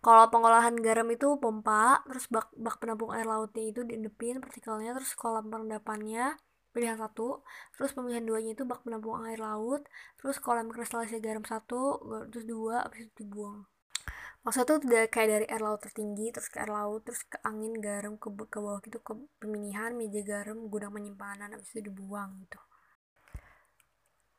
Kalau pengolahan garam itu pompa, terus bak, bak penampung air lautnya itu diendepin partikelnya, terus kolam perendapannya, pilihan satu terus pemilihan duanya itu bak penampung air laut terus kolam kristalisi garam satu terus dua habis itu dibuang maksudnya tuh udah kayak dari air laut tertinggi terus ke air laut terus ke angin garam ke, ke bawah gitu ke pemilihan meja garam gudang penyimpanan habis itu dibuang gitu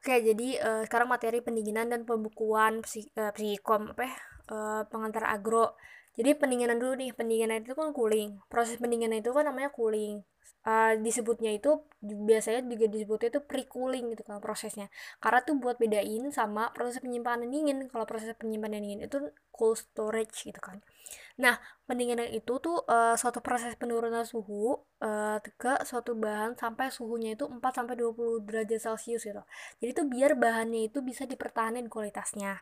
Oke, jadi uh, sekarang materi pendinginan dan pembukuan uh, psikom apa ya? uh, pengantar agro jadi pendinginan dulu nih pendinginan itu kan cooling. Proses pendinginan itu kan namanya cooling. Uh, disebutnya itu biasanya juga disebutnya itu pre-cooling gitu kan prosesnya. Karena tuh buat bedain sama proses penyimpanan dingin. Kalau proses penyimpanan dingin itu cold storage gitu kan. Nah pendinginan itu tuh uh, suatu proses penurunan suhu uh, ke suatu bahan sampai suhunya itu 4 sampai 20 derajat celcius gitu. Jadi tuh biar bahannya itu bisa dipertahankan kualitasnya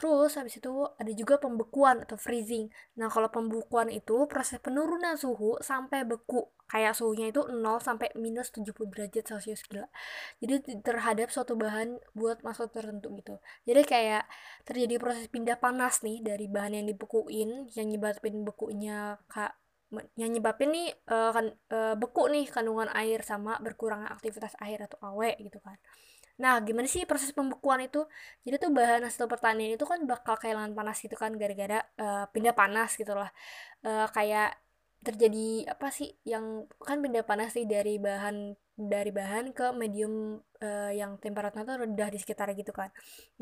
Terus habis itu ada juga pembekuan atau freezing. Nah, kalau pembekuan itu proses penurunan suhu sampai beku. Kayak suhunya itu 0 sampai minus 70 derajat Celcius gila. Jadi terhadap suatu bahan buat masuk tertentu gitu. Jadi kayak terjadi proses pindah panas nih dari bahan yang dibekuin yang nyebabin bekunya kak yang nyebabin nih uh, kan uh, beku nih kandungan air sama berkurangnya aktivitas air atau awe gitu kan. Nah, gimana sih proses pembekuan itu? Jadi tuh bahan hasil pertanian itu kan bakal kehilangan panas gitu kan gara-gara uh, pindah panas gitu lah. Uh, kayak terjadi apa sih yang kan pindah panas sih dari bahan dari bahan ke medium uh, yang temperaturnya tuh rendah di sekitar gitu kan.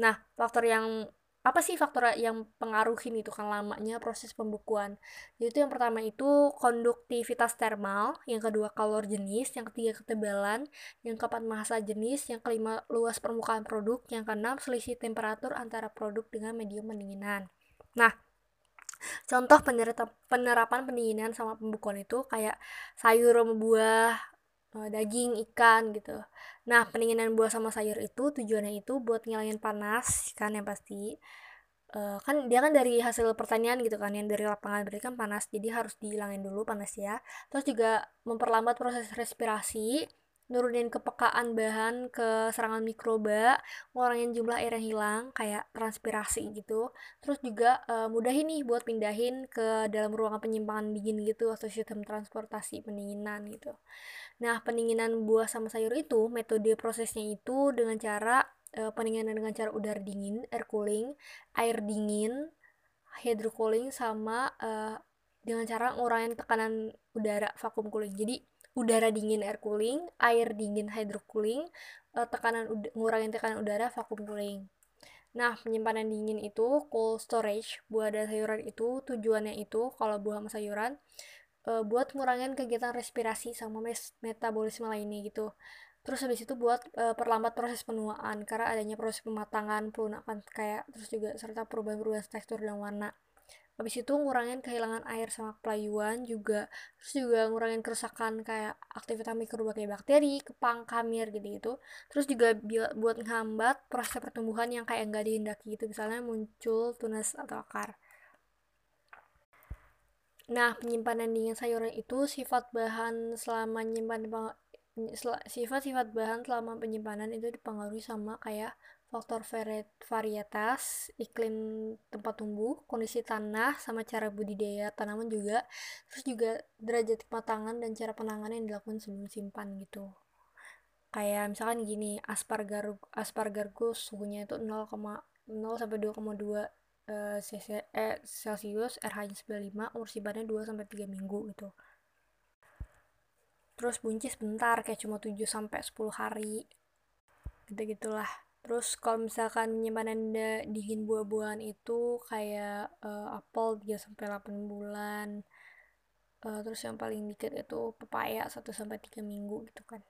Nah, faktor yang apa sih faktor yang pengaruhin itu kan lamanya proses pembekuan itu yang pertama itu konduktivitas termal yang kedua kalor jenis yang ketiga ketebalan yang keempat massa jenis yang kelima luas permukaan produk yang keenam selisih temperatur antara produk dengan medium pendinginan. Nah contoh penerapan pendinginan sama pembekuan itu kayak sayur buah eh, daging ikan gitu Nah, pendinginan buah sama sayur itu tujuannya itu buat ngilangin panas kan yang pasti. Uh, kan dia kan dari hasil pertanian gitu kan yang dari lapangan berarti kan panas jadi harus dihilangin dulu panas ya terus juga memperlambat proses respirasi nurunin kepekaan bahan ke serangan mikroba ngurangin jumlah air yang hilang kayak transpirasi gitu terus juga uh, mudah ini buat pindahin ke dalam ruangan penyimpanan dingin gitu atau sistem transportasi pendinginan gitu Nah, pendinginan buah sama sayur itu metode prosesnya itu dengan cara e, pendinginan dengan cara udara dingin, air cooling, air dingin, hydrocooling sama e, dengan cara ngurangin tekanan udara vakum cooling. Jadi udara dingin air cooling, air dingin hydrocooling, e, tekanan ngurangin tekanan udara vakum cooling. Nah, penyimpanan dingin itu cold storage buah dan sayuran itu tujuannya itu kalau buah sama sayuran uh, buat ngurangin kegiatan respirasi sama metabolisme lainnya gitu terus habis itu buat uh, perlambat proses penuaan karena adanya proses pematangan pelunakan kayak terus juga serta perubahan-perubahan tekstur dan warna habis itu ngurangin kehilangan air sama pelayuan juga. Terus juga ngurangin kerusakan kayak aktivitas mikroba kayak bakteri, kepang, kamir gitu gitu terus juga buat menghambat proses pertumbuhan yang kayak nggak dihindaki gitu. Misalnya muncul tunas atau akar. Nah, penyimpanan dingin sayuran itu sifat bahan selama nyimpan sifat-sifat bahan selama penyimpanan itu dipengaruhi sama kayak faktor varietas, iklim tempat tumbuh, kondisi tanah, sama cara budidaya tanaman juga, terus juga derajat kematangan dan cara penanganan yang dilakukan sebelum simpan gitu. Kayak misalkan gini, aspargar aspargargus suhunya itu 0,0 sampai 2,2 uh, eh, Celsius RH-nya 95 umur simpannya 2 sampai 3 minggu gitu. Terus buncis bentar kayak cuma 7 sampai 10 hari gitu gitulah terus kalau misalkan penyimpanan dingin buah-buahan itu kayak uh, apel 3 sampai 8 bulan uh, terus yang paling dikit itu pepaya 1 sampai 3 minggu gitu kan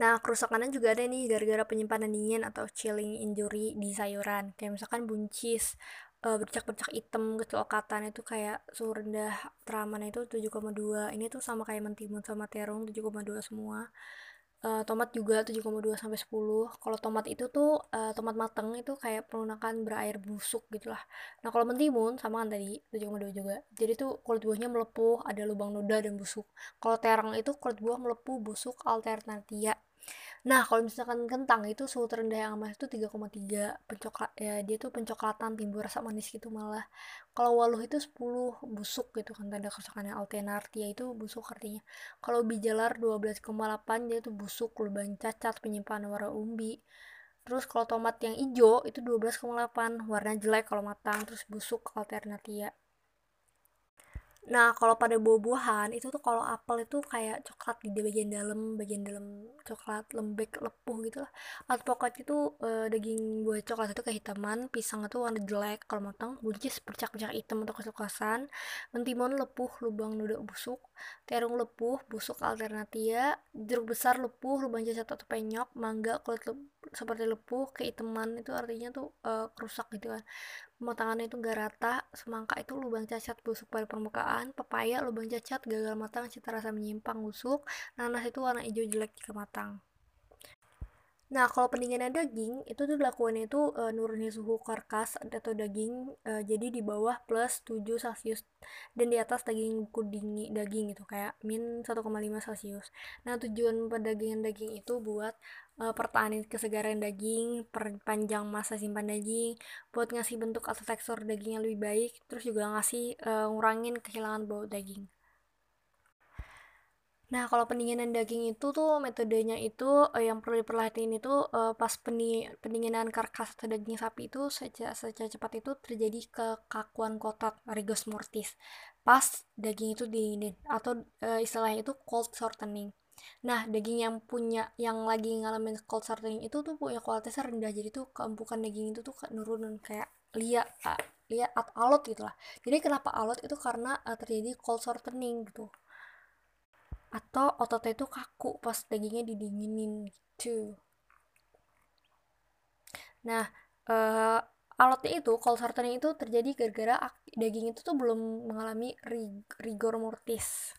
Nah, kerusakannya juga ada nih gara-gara penyimpanan dingin atau chilling injury di sayuran. Kayak misalkan buncis, uh, bercak-bercak hitam, kecoklatan itu kayak suhu rendah teraman itu 7,2. Ini tuh sama kayak mentimun sama terung 7,2 semua. Uh, tomat juga 7,2 sampai 10. Kalau tomat itu tuh uh, tomat mateng itu kayak pelunakan berair busuk gitu lah. Nah, kalau mentimun sama kan tadi 7,2 juga. Jadi tuh kulit buahnya melepuh, ada lubang noda dan busuk. Kalau terang itu kulit buah melepuh, busuk, alternatia. Nah, kalau misalkan kentang itu suhu terendah yang aman itu 3,3 pencoklat ya dia tuh pencoklatan timbul rasa manis gitu malah. Kalau waluh itu 10 busuk gitu kan tanda kerusakannya Altenartia itu busuk artinya. Kalau bijalar 12,8 dia tuh busuk lubang cacat penyimpanan warna umbi. Terus kalau tomat yang hijau itu 12,8 warna jelek kalau matang terus busuk Alternatia. Nah, kalau pada buah-buahan itu tuh kalau apel itu kayak coklat di bagian dalam, bagian dalam coklat lembek lepuh gitu lah. Alpukat itu eh, daging buah coklat itu kehitaman, pisang itu warna jelek kalau matang, buncis bercak-bercak hitam untuk kesukasan, mentimun lepuh, lubang nuda busuk, terung lepuh, busuk alternatia, jeruk besar lepuh, lubang cacat atau penyok, mangga kulit lepuh, seperti lepuh, kehitaman itu artinya tuh uh, kerusak gitu kan pematangannya itu gak rata, semangka itu lubang cacat busuk pada permukaan, pepaya lubang cacat gagal matang cita rasa menyimpang busuk, nanas itu warna hijau jelek jika matang. Nah, kalau pendinginan daging itu tuh dilakukan itu e, nurunin suhu karkas atau daging e, jadi di bawah plus 7 Celcius dan di atas daging kudingi daging gitu kayak min 1,5 Celcius. Nah, tujuan pendagingan daging itu buat e, pertahanan kesegaran daging, perpanjang masa simpan daging, buat ngasih bentuk atau tekstur daging yang lebih baik, terus juga ngasih e, ngurangin kehilangan bau daging. Nah, kalau pendinginan daging itu tuh metodenya itu uh, yang perlu diperhatiin itu uh, pas pendi pendinginan karkas atau daging sapi itu secara, secara cepat itu terjadi kekakuan kotak rigor mortis pas daging itu dingin atau uh, istilahnya itu cold shortening. Nah, daging yang punya yang lagi ngalamin cold shortening itu tuh punya kualitas rendah jadi tuh keempukan daging itu tuh nurunin kayak liat liat atau alot gitu lah. Jadi kenapa alot itu karena uh, terjadi cold shortening gitu atau ototnya itu kaku pas dagingnya didinginin gitu nah uh, alatnya itu cold shortening itu terjadi gara-gara daging itu tuh belum mengalami rigor mortis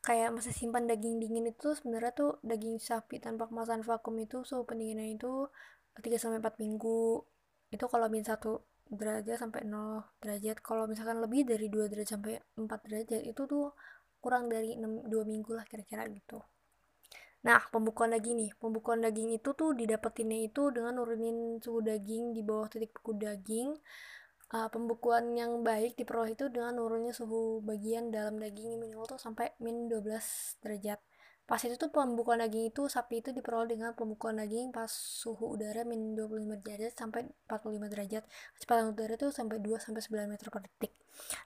kayak masa simpan daging dingin itu sebenarnya tuh daging sapi tanpa kemasan vakum itu suhu pendinginan itu 3 sampai 4 minggu. Itu kalau min 1 derajat sampai 0 derajat. Kalau misalkan lebih dari 2 derajat sampai 4 derajat itu tuh kurang dari 6, 2 minggu lah kira-kira gitu. Nah pembukuan daging nih. Pembukuan daging itu tuh didapetinnya itu dengan nurunin suhu daging di bawah titik beku daging. Uh, pembukuan yang baik diperoleh itu dengan nurunnya suhu bagian dalam daging minimal tuh sampai min 12 derajat pas itu tuh pembukuan daging itu sapi itu diperoleh dengan pembukuan daging pas suhu udara min 25 derajat sampai 45 derajat. Kecepatan udara itu sampai 2 sampai 9 meter per detik.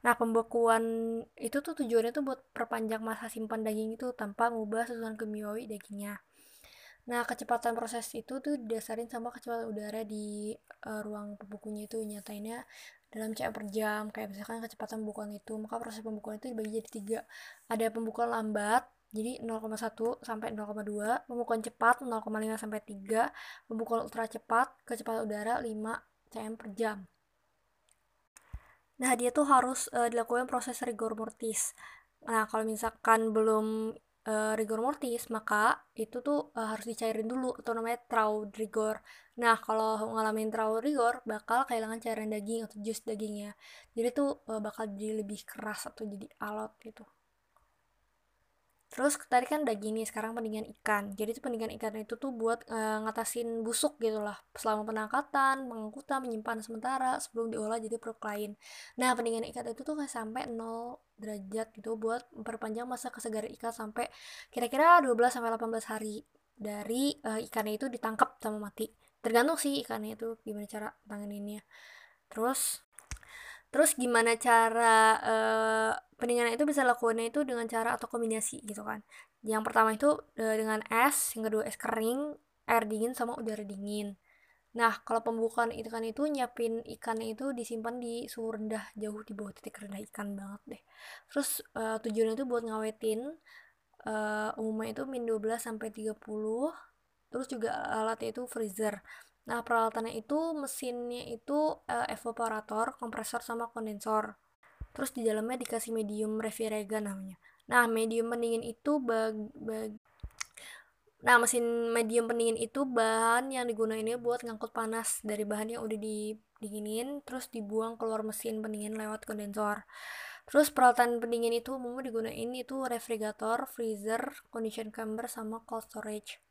Nah pembekuan itu tuh tujuannya tuh buat perpanjang masa simpan daging itu tanpa mengubah susunan kimiawi dagingnya. Nah kecepatan proses itu tuh didasarin sama kecepatan udara di uh, ruang pembukunya itu nyatainnya dalam cm per jam. Kayak misalkan kecepatan pembukuan itu maka proses pembukuan itu dibagi jadi tiga. Ada pembukuan lambat jadi 0,1 sampai 0,2 pembukuan cepat 0,5 sampai 3 pembukuan ultra cepat kecepatan udara 5 cm per jam. Nah dia tuh harus uh, dilakukan proses rigor mortis. Nah kalau misalkan belum uh, rigor mortis maka itu tuh uh, harus dicairin dulu atau namanya trau rigor. Nah kalau ngalamin trau rigor bakal kehilangan cairan daging atau jus dagingnya. Jadi tuh uh, bakal jadi lebih keras atau jadi alot gitu Terus tadi kan daging nih, sekarang pendinginan ikan. Jadi itu pendinginan ikan itu tuh buat e, ngatasin busuk gitu lah. Selama penangkatan, pengangkutan, menyimpan sementara sebelum diolah jadi produk lain. Nah, pendinginan ikan itu tuh sampai 0 derajat gitu buat memperpanjang masa kesegaran ikan sampai kira-kira 12 sampai 18 hari dari e, ikannya itu ditangkap sama mati. Tergantung sih ikannya itu gimana cara tanganinnya. Terus terus gimana cara uh, pendinginan itu bisa lakukannya itu dengan cara atau kombinasi gitu kan. Yang pertama itu uh, dengan es yang kedua es kering air dingin sama udara dingin. Nah kalau pembukaan ikan itu nyiapin ikannya itu disimpan di suhu rendah jauh di bawah titik rendah ikan banget deh. Terus uh, tujuannya itu buat ngawetin uh, umumnya itu min 12 sampai 30 terus juga alatnya itu freezer Nah, peralatannya itu mesinnya itu uh, evaporator, kompresor sama kondensor. Terus di dalamnya dikasih medium refrigeran namanya. Nah, medium pendingin itu bag, bag Nah, mesin medium pendingin itu bahan yang digunakan ini buat ngangkut panas dari bahan yang udah didinginin terus dibuang keluar mesin pendingin lewat kondensor. Terus peralatan pendingin itu umumnya digunain itu refrigerator, freezer, condition chamber sama cold storage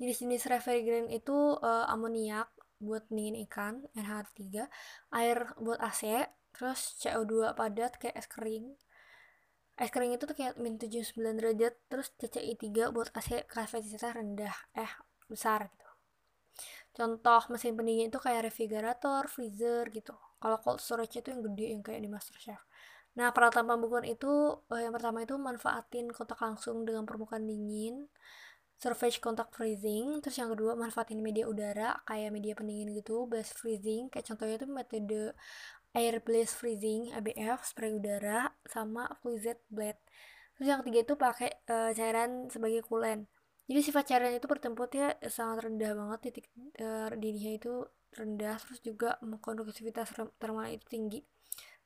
jenis-jenis refrigeran itu uh, amoniak buat dingin ikan NH3 air buat AC terus CO2 padat kayak es kering. Es kering itu tuh kayak min 79 derajat terus CCI 3 buat AC kapasitas rendah eh besar gitu. Contoh mesin pendingin itu kayak refrigerator freezer gitu. Kalau cold storage itu yang gede yang kayak di Master Chef Nah, peralatan pembekuan itu uh, yang pertama itu manfaatin kontak langsung dengan permukaan dingin, surface contact freezing. Terus yang kedua manfaatin media udara kayak media pendingin gitu, blast freezing. Kayak contohnya itu metode air blast freezing ABF spray udara sama fluid blade. Terus yang ketiga itu pakai uh, cairan sebagai coolant. Jadi sifat cairan itu bertempatnya sangat rendah banget titik uh, didihnya itu rendah terus juga konduksivitas termal itu tinggi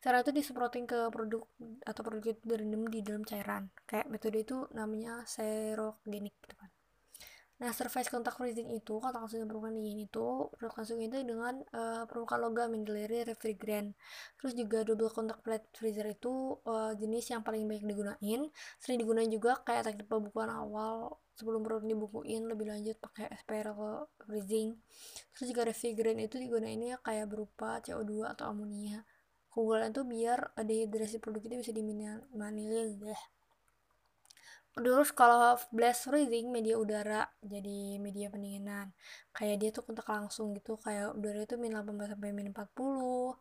cara itu disemprotin ke produk atau produk itu direndam di dalam cairan kayak metode itu namanya serogenik gitu kan nah surface contact freezing itu kontak langsung dengan permukaan dingin itu produk langsung itu dengan uh, permukaan logam yang dilayari refrigerant. Terus juga double contact plate freezer itu uh, jenis yang paling banyak digunain. Sering digunain juga kayak teknik pembukuan awal sebelum produk dibukuin lebih lanjut pakai spiral freezing. Terus juga refrigerant itu digunainnya kayak berupa CO2 atau amonia. Keunggulan tuh biar dehidrasi produk itu bisa diminimalisir terus kalau blast freezing media udara jadi media pendinginan. Kayak dia tuh kontak langsung gitu kayak udara itu min 18 sampai min 40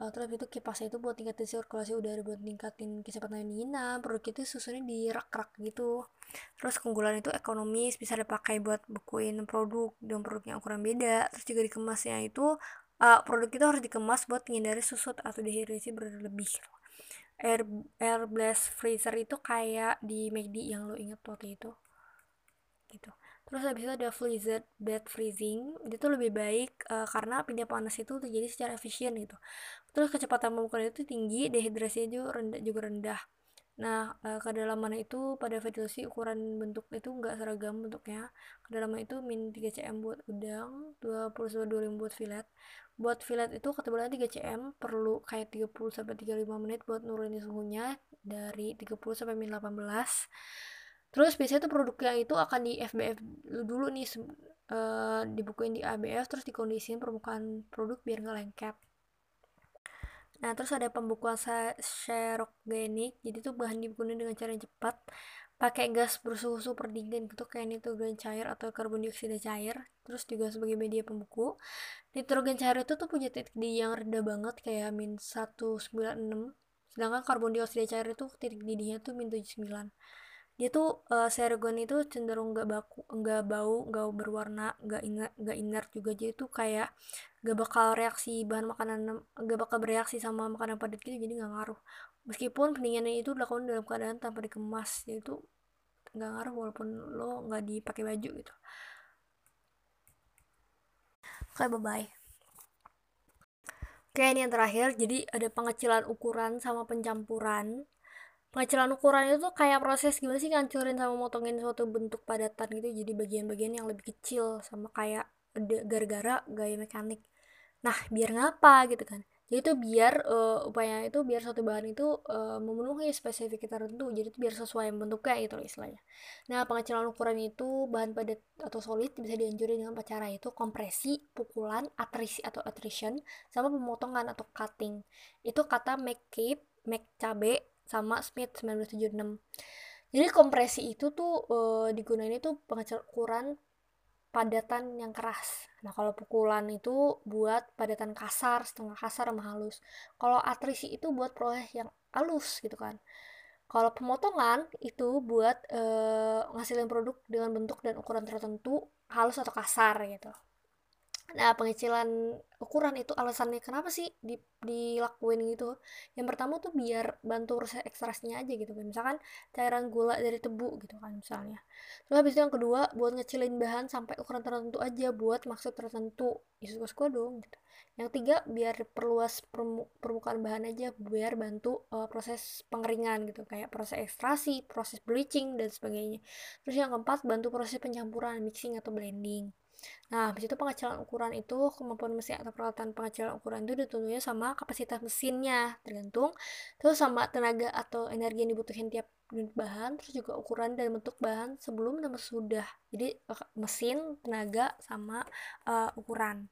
uh, terus itu kipasnya itu buat tingkatin sirkulasi udara buat tingkatin kecepatan pendinginan produk itu susunnya di rak-rak gitu. Terus keunggulan itu ekonomis bisa dipakai buat bukuin produk dan produk yang ukuran beda. Terus juga dikemasnya itu uh, produk itu harus dikemas buat menghindari susut atau dehidrasi berlebih air air blast freezer itu kayak di McD yang lo inget waktu itu. Gitu. Terus habis itu ada freezer bed freezing. Itu lebih baik uh, karena pindah panas itu terjadi secara efisien gitu. Terus kecepatan pembukaan itu tinggi dehidrasinya juga rendah juga rendah. Nah, e, kedalaman itu pada ventilasi ukuran bentuk itu enggak seragam bentuknya. Kedalaman itu min 3 cm buat udang, 20 20 buat filet buat fillet itu ketebalan 3 cm perlu kayak 30 sampai 35 menit buat nurunin suhunya dari 30 sampai min 18 terus biasanya tuh produk yang itu akan di FBF dulu nih uh, dibukuin di ABF terus dikondisiin permukaan produk biar nggak lengket. Nah terus ada pembukuan serogenik jadi tuh bahan dibukuin dengan cara yang cepat pakai gas bersuhu super dingin gitu kayak nitrogen cair atau karbon dioksida cair terus juga sebagai media pembuku. Nitrogen cair itu tuh punya titik di yang rendah banget kayak min 196 sedangkan karbon dioksida cair itu titik didihnya tuh min 79 dia tuh uh, serogen itu cenderung nggak baku nggak bau nggak berwarna nggak ingat nggak inert juga. Jadi tuh kayak nggak bakal reaksi bahan makanan nggak bakal bereaksi sama makanan padat gitu jadi nggak ngaruh meskipun pendinginnya itu dilakukan dalam keadaan tanpa dikemas yaitu nggak ngaruh walaupun lo nggak dipakai baju gitu. Oke bye bye oke ini yang terakhir. Jadi ada pengecilan ukuran sama pencampuran. Pengecilan ukuran itu tuh kayak proses gimana sih ngancurin sama motongin suatu bentuk padatan gitu jadi bagian-bagian yang lebih kecil sama kayak gara-gara gaya mekanik. Nah biar ngapa gitu kan jadi itu biar uh, upaya itu biar satu bahan itu uh, memenuhi spesifik tertentu. Jadi itu biar sesuai bentuknya itu istilahnya. Nah pengecilan ukuran itu bahan padat atau solid bisa dianjurin dengan cara itu kompresi pukulan atrisi atau attrition sama pemotongan atau cutting. Itu kata McCabe McCabe sama Smith 1976 jadi kompresi itu tuh uh, digunain itu pengecilan ukuran padatan yang keras. Nah, kalau pukulan itu buat padatan kasar, setengah kasar sama halus. Kalau atrisi itu buat proses yang halus gitu kan. Kalau pemotongan itu buat e, ngasilin produk dengan bentuk dan ukuran tertentu halus atau kasar gitu. Nah, pengecilan ukuran itu alasannya kenapa sih di, dilakuin gitu? Yang pertama tuh biar bantu proses ekstraksinya aja gitu kan. Misalkan cairan gula dari tebu gitu kan misalnya. Terus habis itu yang kedua buat ngecilin bahan sampai ukuran tertentu aja buat maksud tertentu. Ya suka-suka dong gitu. Yang tiga biar perluas permukaan bahan aja biar bantu uh, proses pengeringan gitu kayak proses ekstraksi, proses bleaching dan sebagainya. Terus yang keempat bantu proses pencampuran, mixing atau blending. Nah, habis itu pengecilan ukuran itu kemampuan mesin atau peralatan pengecilan ukuran itu ditentunya sama kapasitas mesinnya tergantung terus sama tenaga atau energi yang dibutuhkan tiap unit bahan terus juga ukuran dan bentuk bahan sebelum dan sesudah jadi eh, mesin tenaga sama uh, ukuran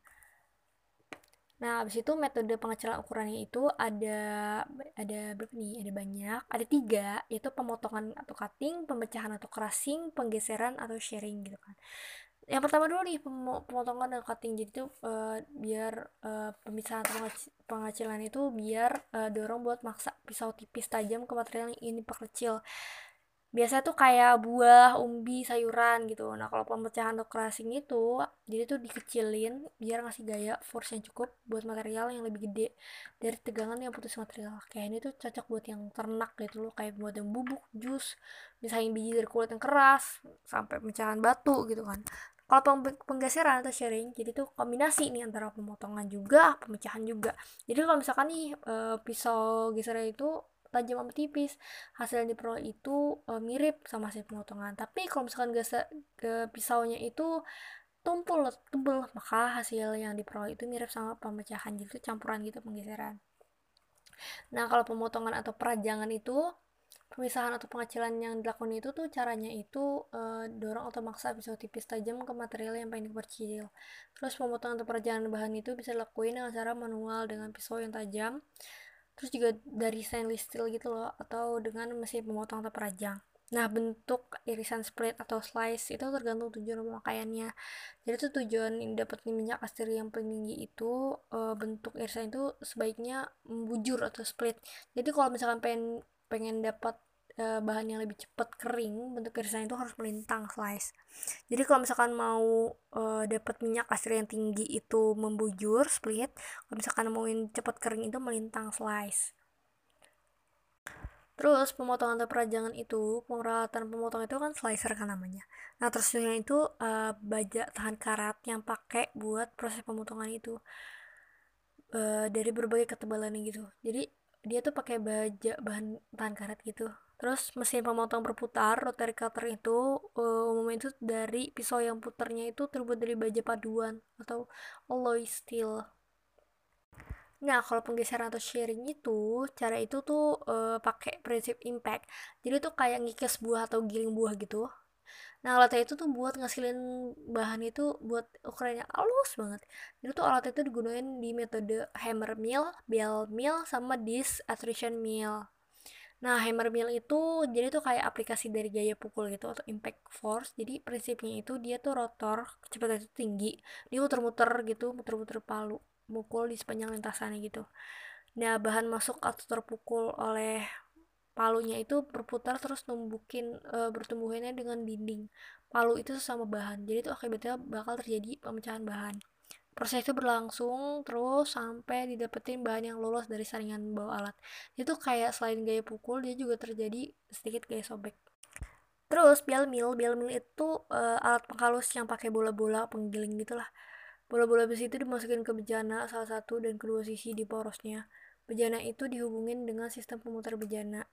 Nah, habis itu metode pengecilan ukurannya itu ada ada berapa nih? Ada banyak. Ada tiga, yaitu pemotongan atau cutting, pemecahan atau crushing, penggeseran atau sharing gitu kan. Yang pertama dulu nih pemotongan dan cutting jadi tuh uh, biar uh, pemisahan pengacilan itu biar uh, dorong buat maksa pisau tipis tajam ke material yang ini perkecil biasa tuh kayak buah, umbi, sayuran gitu. Nah, kalau pemecahan crushing itu, jadi tuh dikecilin biar ngasih gaya force yang cukup buat material yang lebih gede dari tegangan yang putus material. Kayak ini tuh cocok buat yang ternak gitu loh, kayak buat yang bubuk, jus, misalnya biji dari kulit yang keras, sampai pemecahan batu gitu kan. Kalau penggeseran atau sharing, jadi tuh kombinasi nih antara pemotongan juga, pemecahan juga. Jadi kalau misalkan nih eh, pisau geseran itu tajam sama tipis hasil yang diperoleh itu e, mirip sama hasil pemotongan tapi kalau misalkan gasa, ke pisaunya itu tumpul tebel maka hasil yang diperoleh itu mirip sama pemecahan jadi itu campuran gitu penggeseran nah kalau pemotongan atau perajangan itu pemisahan atau pengacilan yang dilakukan itu tuh caranya itu e, dorong atau maksa pisau tipis tajam ke material yang paling diperkecil terus pemotongan atau perajangan bahan itu bisa dilakukan dengan cara manual dengan pisau yang tajam terus juga dari stainless steel gitu loh atau dengan mesin pemotong atau perajang. Nah bentuk irisan split atau slice itu tergantung tujuan pemakaiannya. Jadi tuh tujuan dapat minyak astri yang paling tinggi itu e, bentuk irisan itu sebaiknya membujur atau split. Jadi kalau misalkan pengen pengen dapat uh, bahan yang lebih cepat kering bentuk irisan itu harus melintang slice jadi kalau misalkan mau uh, dapat minyak asri yang tinggi itu membujur split kalau misalkan mau yang cepat kering itu melintang slice Terus pemotongan atau perajangan itu, peralatan pemotong itu kan slicer kan namanya. Nah terusnya itu uh, baja tahan karat yang pakai buat proses pemotongan itu uh, dari berbagai ketebalan gitu. Jadi dia tuh pakai baja bahan tahan karat gitu terus mesin pemotong berputar rotary cutter itu uh, umumnya itu dari pisau yang putarnya itu terbuat dari baja paduan atau alloy steel Nah, kalau penggeseran atau sharing itu, cara itu tuh uh, pakai prinsip impact. Jadi tuh kayak ngikes buah atau giling buah gitu. Nah, alatnya itu tuh buat ngasilin bahan itu buat ukurannya halus banget. Jadi tuh alat itu digunakan di metode hammer mill, bell mill, sama disc attrition mill. Nah, hammer mill itu jadi tuh kayak aplikasi dari gaya pukul gitu atau impact force. Jadi prinsipnya itu dia tuh rotor, kecepatan itu tinggi. Dia muter-muter gitu, muter-muter palu, mukul di sepanjang lintasannya gitu. Nah, bahan masuk atau terpukul oleh palunya itu berputar terus numbukin e, bertumbuhannya dengan dinding. Palu itu sesama bahan. Jadi itu akibatnya bakal terjadi pemecahan bahan. Proses itu berlangsung terus sampai didapetin bahan yang lolos dari saringan bawah alat. Itu kayak selain gaya pukul dia juga terjadi sedikit gaya sobek. Terus bell mill bell mill itu uh, alat penghalus yang pakai bola-bola penggiling gitulah. Bola-bola besi itu dimasukin ke bejana salah satu dan kedua sisi di porosnya. Bejana itu dihubungin dengan sistem pemutar bejana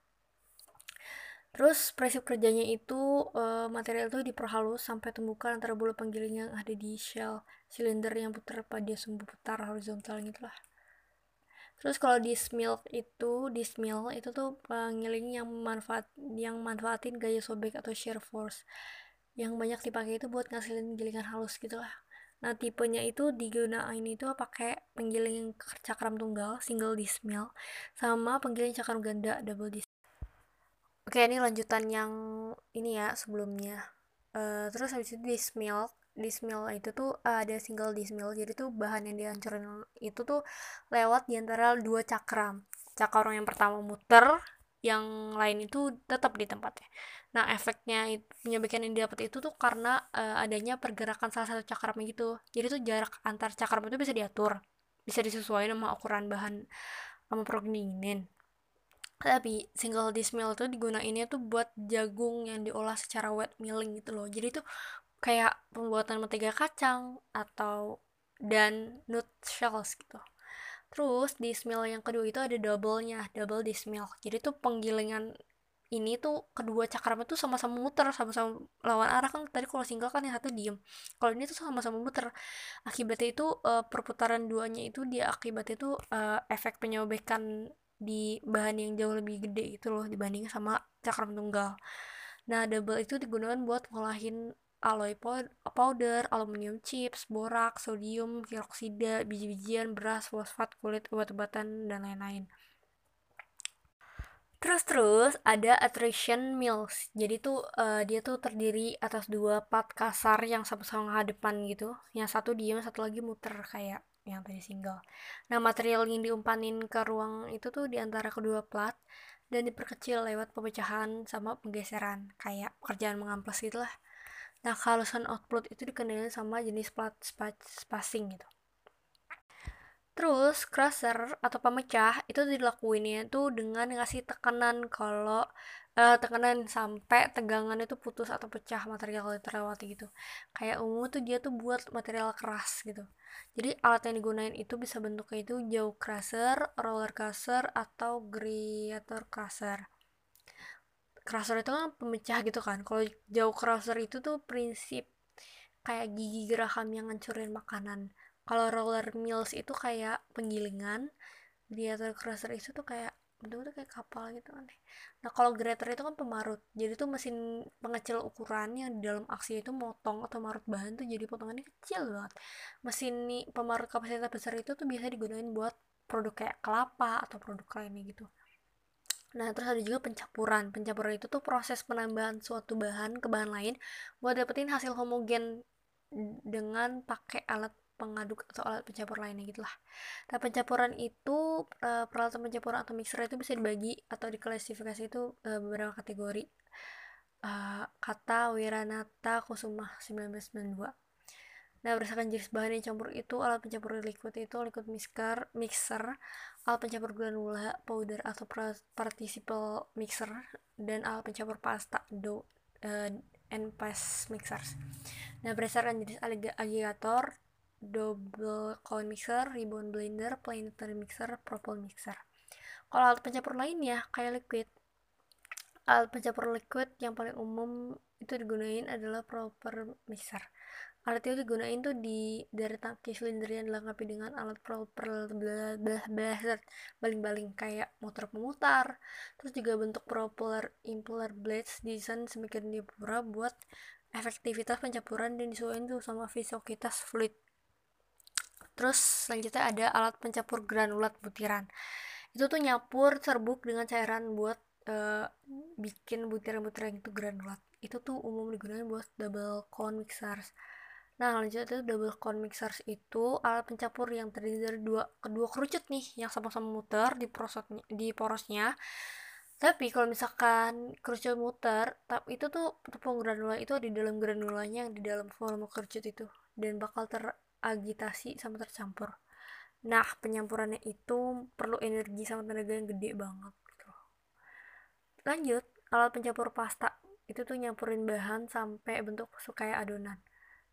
Terus prinsip kerjanya itu uh, material itu diperhalus sampai tumbukan antara bola penggiling yang ada di shell silinder yang putar pada sumbu putar horizontal gitu lah. Terus kalau di milk itu, di mill itu tuh penggiling yang manfaat yang manfaatin gaya sobek atau shear force yang banyak dipakai itu buat ngasilin gilingan halus gitu lah. Nah, tipenya itu digunakan itu pakai penggiling cakram tunggal single disc mill sama penggiling cakram ganda double disc Oke, ini lanjutan yang ini ya sebelumnya. Uh, terus habis itu dismilk, dismilk itu tuh uh, ada single dismilk. Jadi tuh bahan yang dihancurin itu tuh lewat di antara dua cakram. Cakram yang pertama muter, yang lain itu tetap di tempatnya. Nah, efeknya penyebekan yang didapat itu tuh karena uh, adanya pergerakan salah satu cakram gitu. Jadi tuh jarak antar cakram itu bisa diatur, bisa disesuaikan sama ukuran bahan sama progenitin tapi single disc mill tuh digunainnya tuh buat jagung yang diolah secara wet milling gitu loh. Jadi tuh kayak pembuatan mentega kacang atau dan nut shells gitu. Terus disc mill yang kedua itu ada double-nya double disc jadi tuh penggilingan ini tuh kedua cakram itu sama-sama muter sama-sama lawan arah. Kan tadi kalau single kan yang satu diem. Kalau ini tuh sama-sama muter. Akibatnya itu uh, perputaran duanya itu dia akibatnya itu uh, efek penyobekan di bahan yang jauh lebih gede gitu loh dibanding sama cakram tunggal. Nah, double itu digunakan buat ngolahin alloy powder, aluminium chips, borak, sodium, hidroksida, biji-bijian, beras, fosfat, kulit, obat-obatan, dan lain-lain. Terus terus ada attrition mills. Jadi tuh uh, dia tuh terdiri atas dua part kasar yang sama-sama hadapan gitu. Yang satu diam, satu lagi muter kayak yang tadi single. Nah, material yang diumpanin ke ruang itu tuh di antara kedua plat dan diperkecil lewat pemecahan sama penggeseran kayak pekerjaan mengamplas itulah. Nah, kalusan output itu dikenal sama jenis plat spacing gitu. Terus crusher atau pemecah itu dilakuinnya tuh dengan ngasih tekanan kalau uh, tekanan sampai tegangan itu putus atau pecah material yang terlewati gitu. Kayak umum tuh dia tuh buat material keras gitu. Jadi alat yang digunain itu bisa bentuknya itu jauh crusher, roller crusher atau griator crusher. Crusher itu kan pemecah gitu kan. Kalau jauh crusher itu tuh prinsip kayak gigi geraham yang ngancurin makanan kalau roller mills itu kayak penggilingan diator crusher itu tuh kayak bentuknya kayak kapal gitu aneh nah kalau grater itu kan pemarut jadi tuh mesin pengecil ukuran yang di dalam aksi itu motong atau marut bahan tuh jadi potongannya kecil banget. Mesin nih pemarut kapasitas besar itu tuh biasa digunakan buat produk kayak kelapa atau produk lainnya gitu. Nah, terus ada juga pencampuran. Pencampuran itu tuh proses penambahan suatu bahan ke bahan lain buat dapetin hasil homogen dengan pakai alat pengaduk atau alat pencampur lainnya gitulah. Nah pencampuran itu uh, peralatan pencampuran atau mixer itu bisa dibagi atau diklasifikasi itu uh, beberapa kategori. Uh, kata Wiranata Kusuma 1992. Nah, berdasarkan jenis bahan yang campur itu, alat pencampur liquid itu liquid mixer, mixer, alat pencampur granula, powder atau participle mixer, dan alat pencampur pasta, dough, and paste mixers. Nah, berdasarkan jenis agregator, double coin mixer, ribbon blender, planetary mixer, propel mixer. Kalau alat pencampur lainnya kayak liquid, alat pencampur liquid yang paling umum itu digunain adalah proper mixer. Alat itu digunain tuh di dari tangki silinder yang dilengkapi dengan alat proper blaster baling-baling kayak motor pemutar. Terus juga bentuk propeller impeller blades desain semakin dipura buat efektivitas pencampuran dan disesuaikan tuh sama viscositas fluid terus selanjutnya ada alat pencampur granulat butiran. Itu tuh nyapur serbuk dengan cairan buat uh, bikin butiran-butiran itu granulat. Itu tuh umum digunakan buat double cone mixers. Nah lanjut itu double cone mixers itu alat pencampur yang terdiri dari dua kedua kerucut nih yang sama-sama muter di porosnya di porosnya. Tapi kalau misalkan kerucut muter tapi itu tuh tepung granula itu di dalam granulanya yang di dalam volume kerucut itu. Dan bakal ter agitasi sama tercampur. Nah penyampurannya itu perlu energi sama tenaga yang gede banget gitu lanjut alat pencampur pasta itu tuh nyampurin bahan sampai bentuk kayak adonan.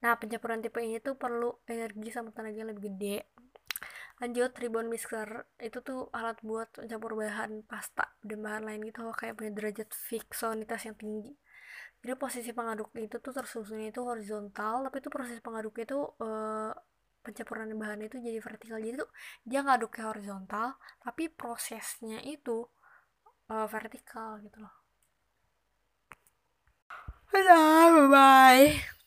Nah pencampuran tipe ini tuh perlu energi sama tenaga yang lebih gede. Lanjut ribbon mixer itu tuh alat buat pencampur bahan pasta dan bahan lain gitu kayak punya derajat fiksonitas yang tinggi jadi posisi pengaduk itu tuh tersusunnya itu horizontal tapi itu proses pengaduk itu uh, pencampuran bahan itu jadi vertikal. Jadi tuh dia ngaduknya horizontal tapi prosesnya itu uh, vertikal gitu loh. Bye bye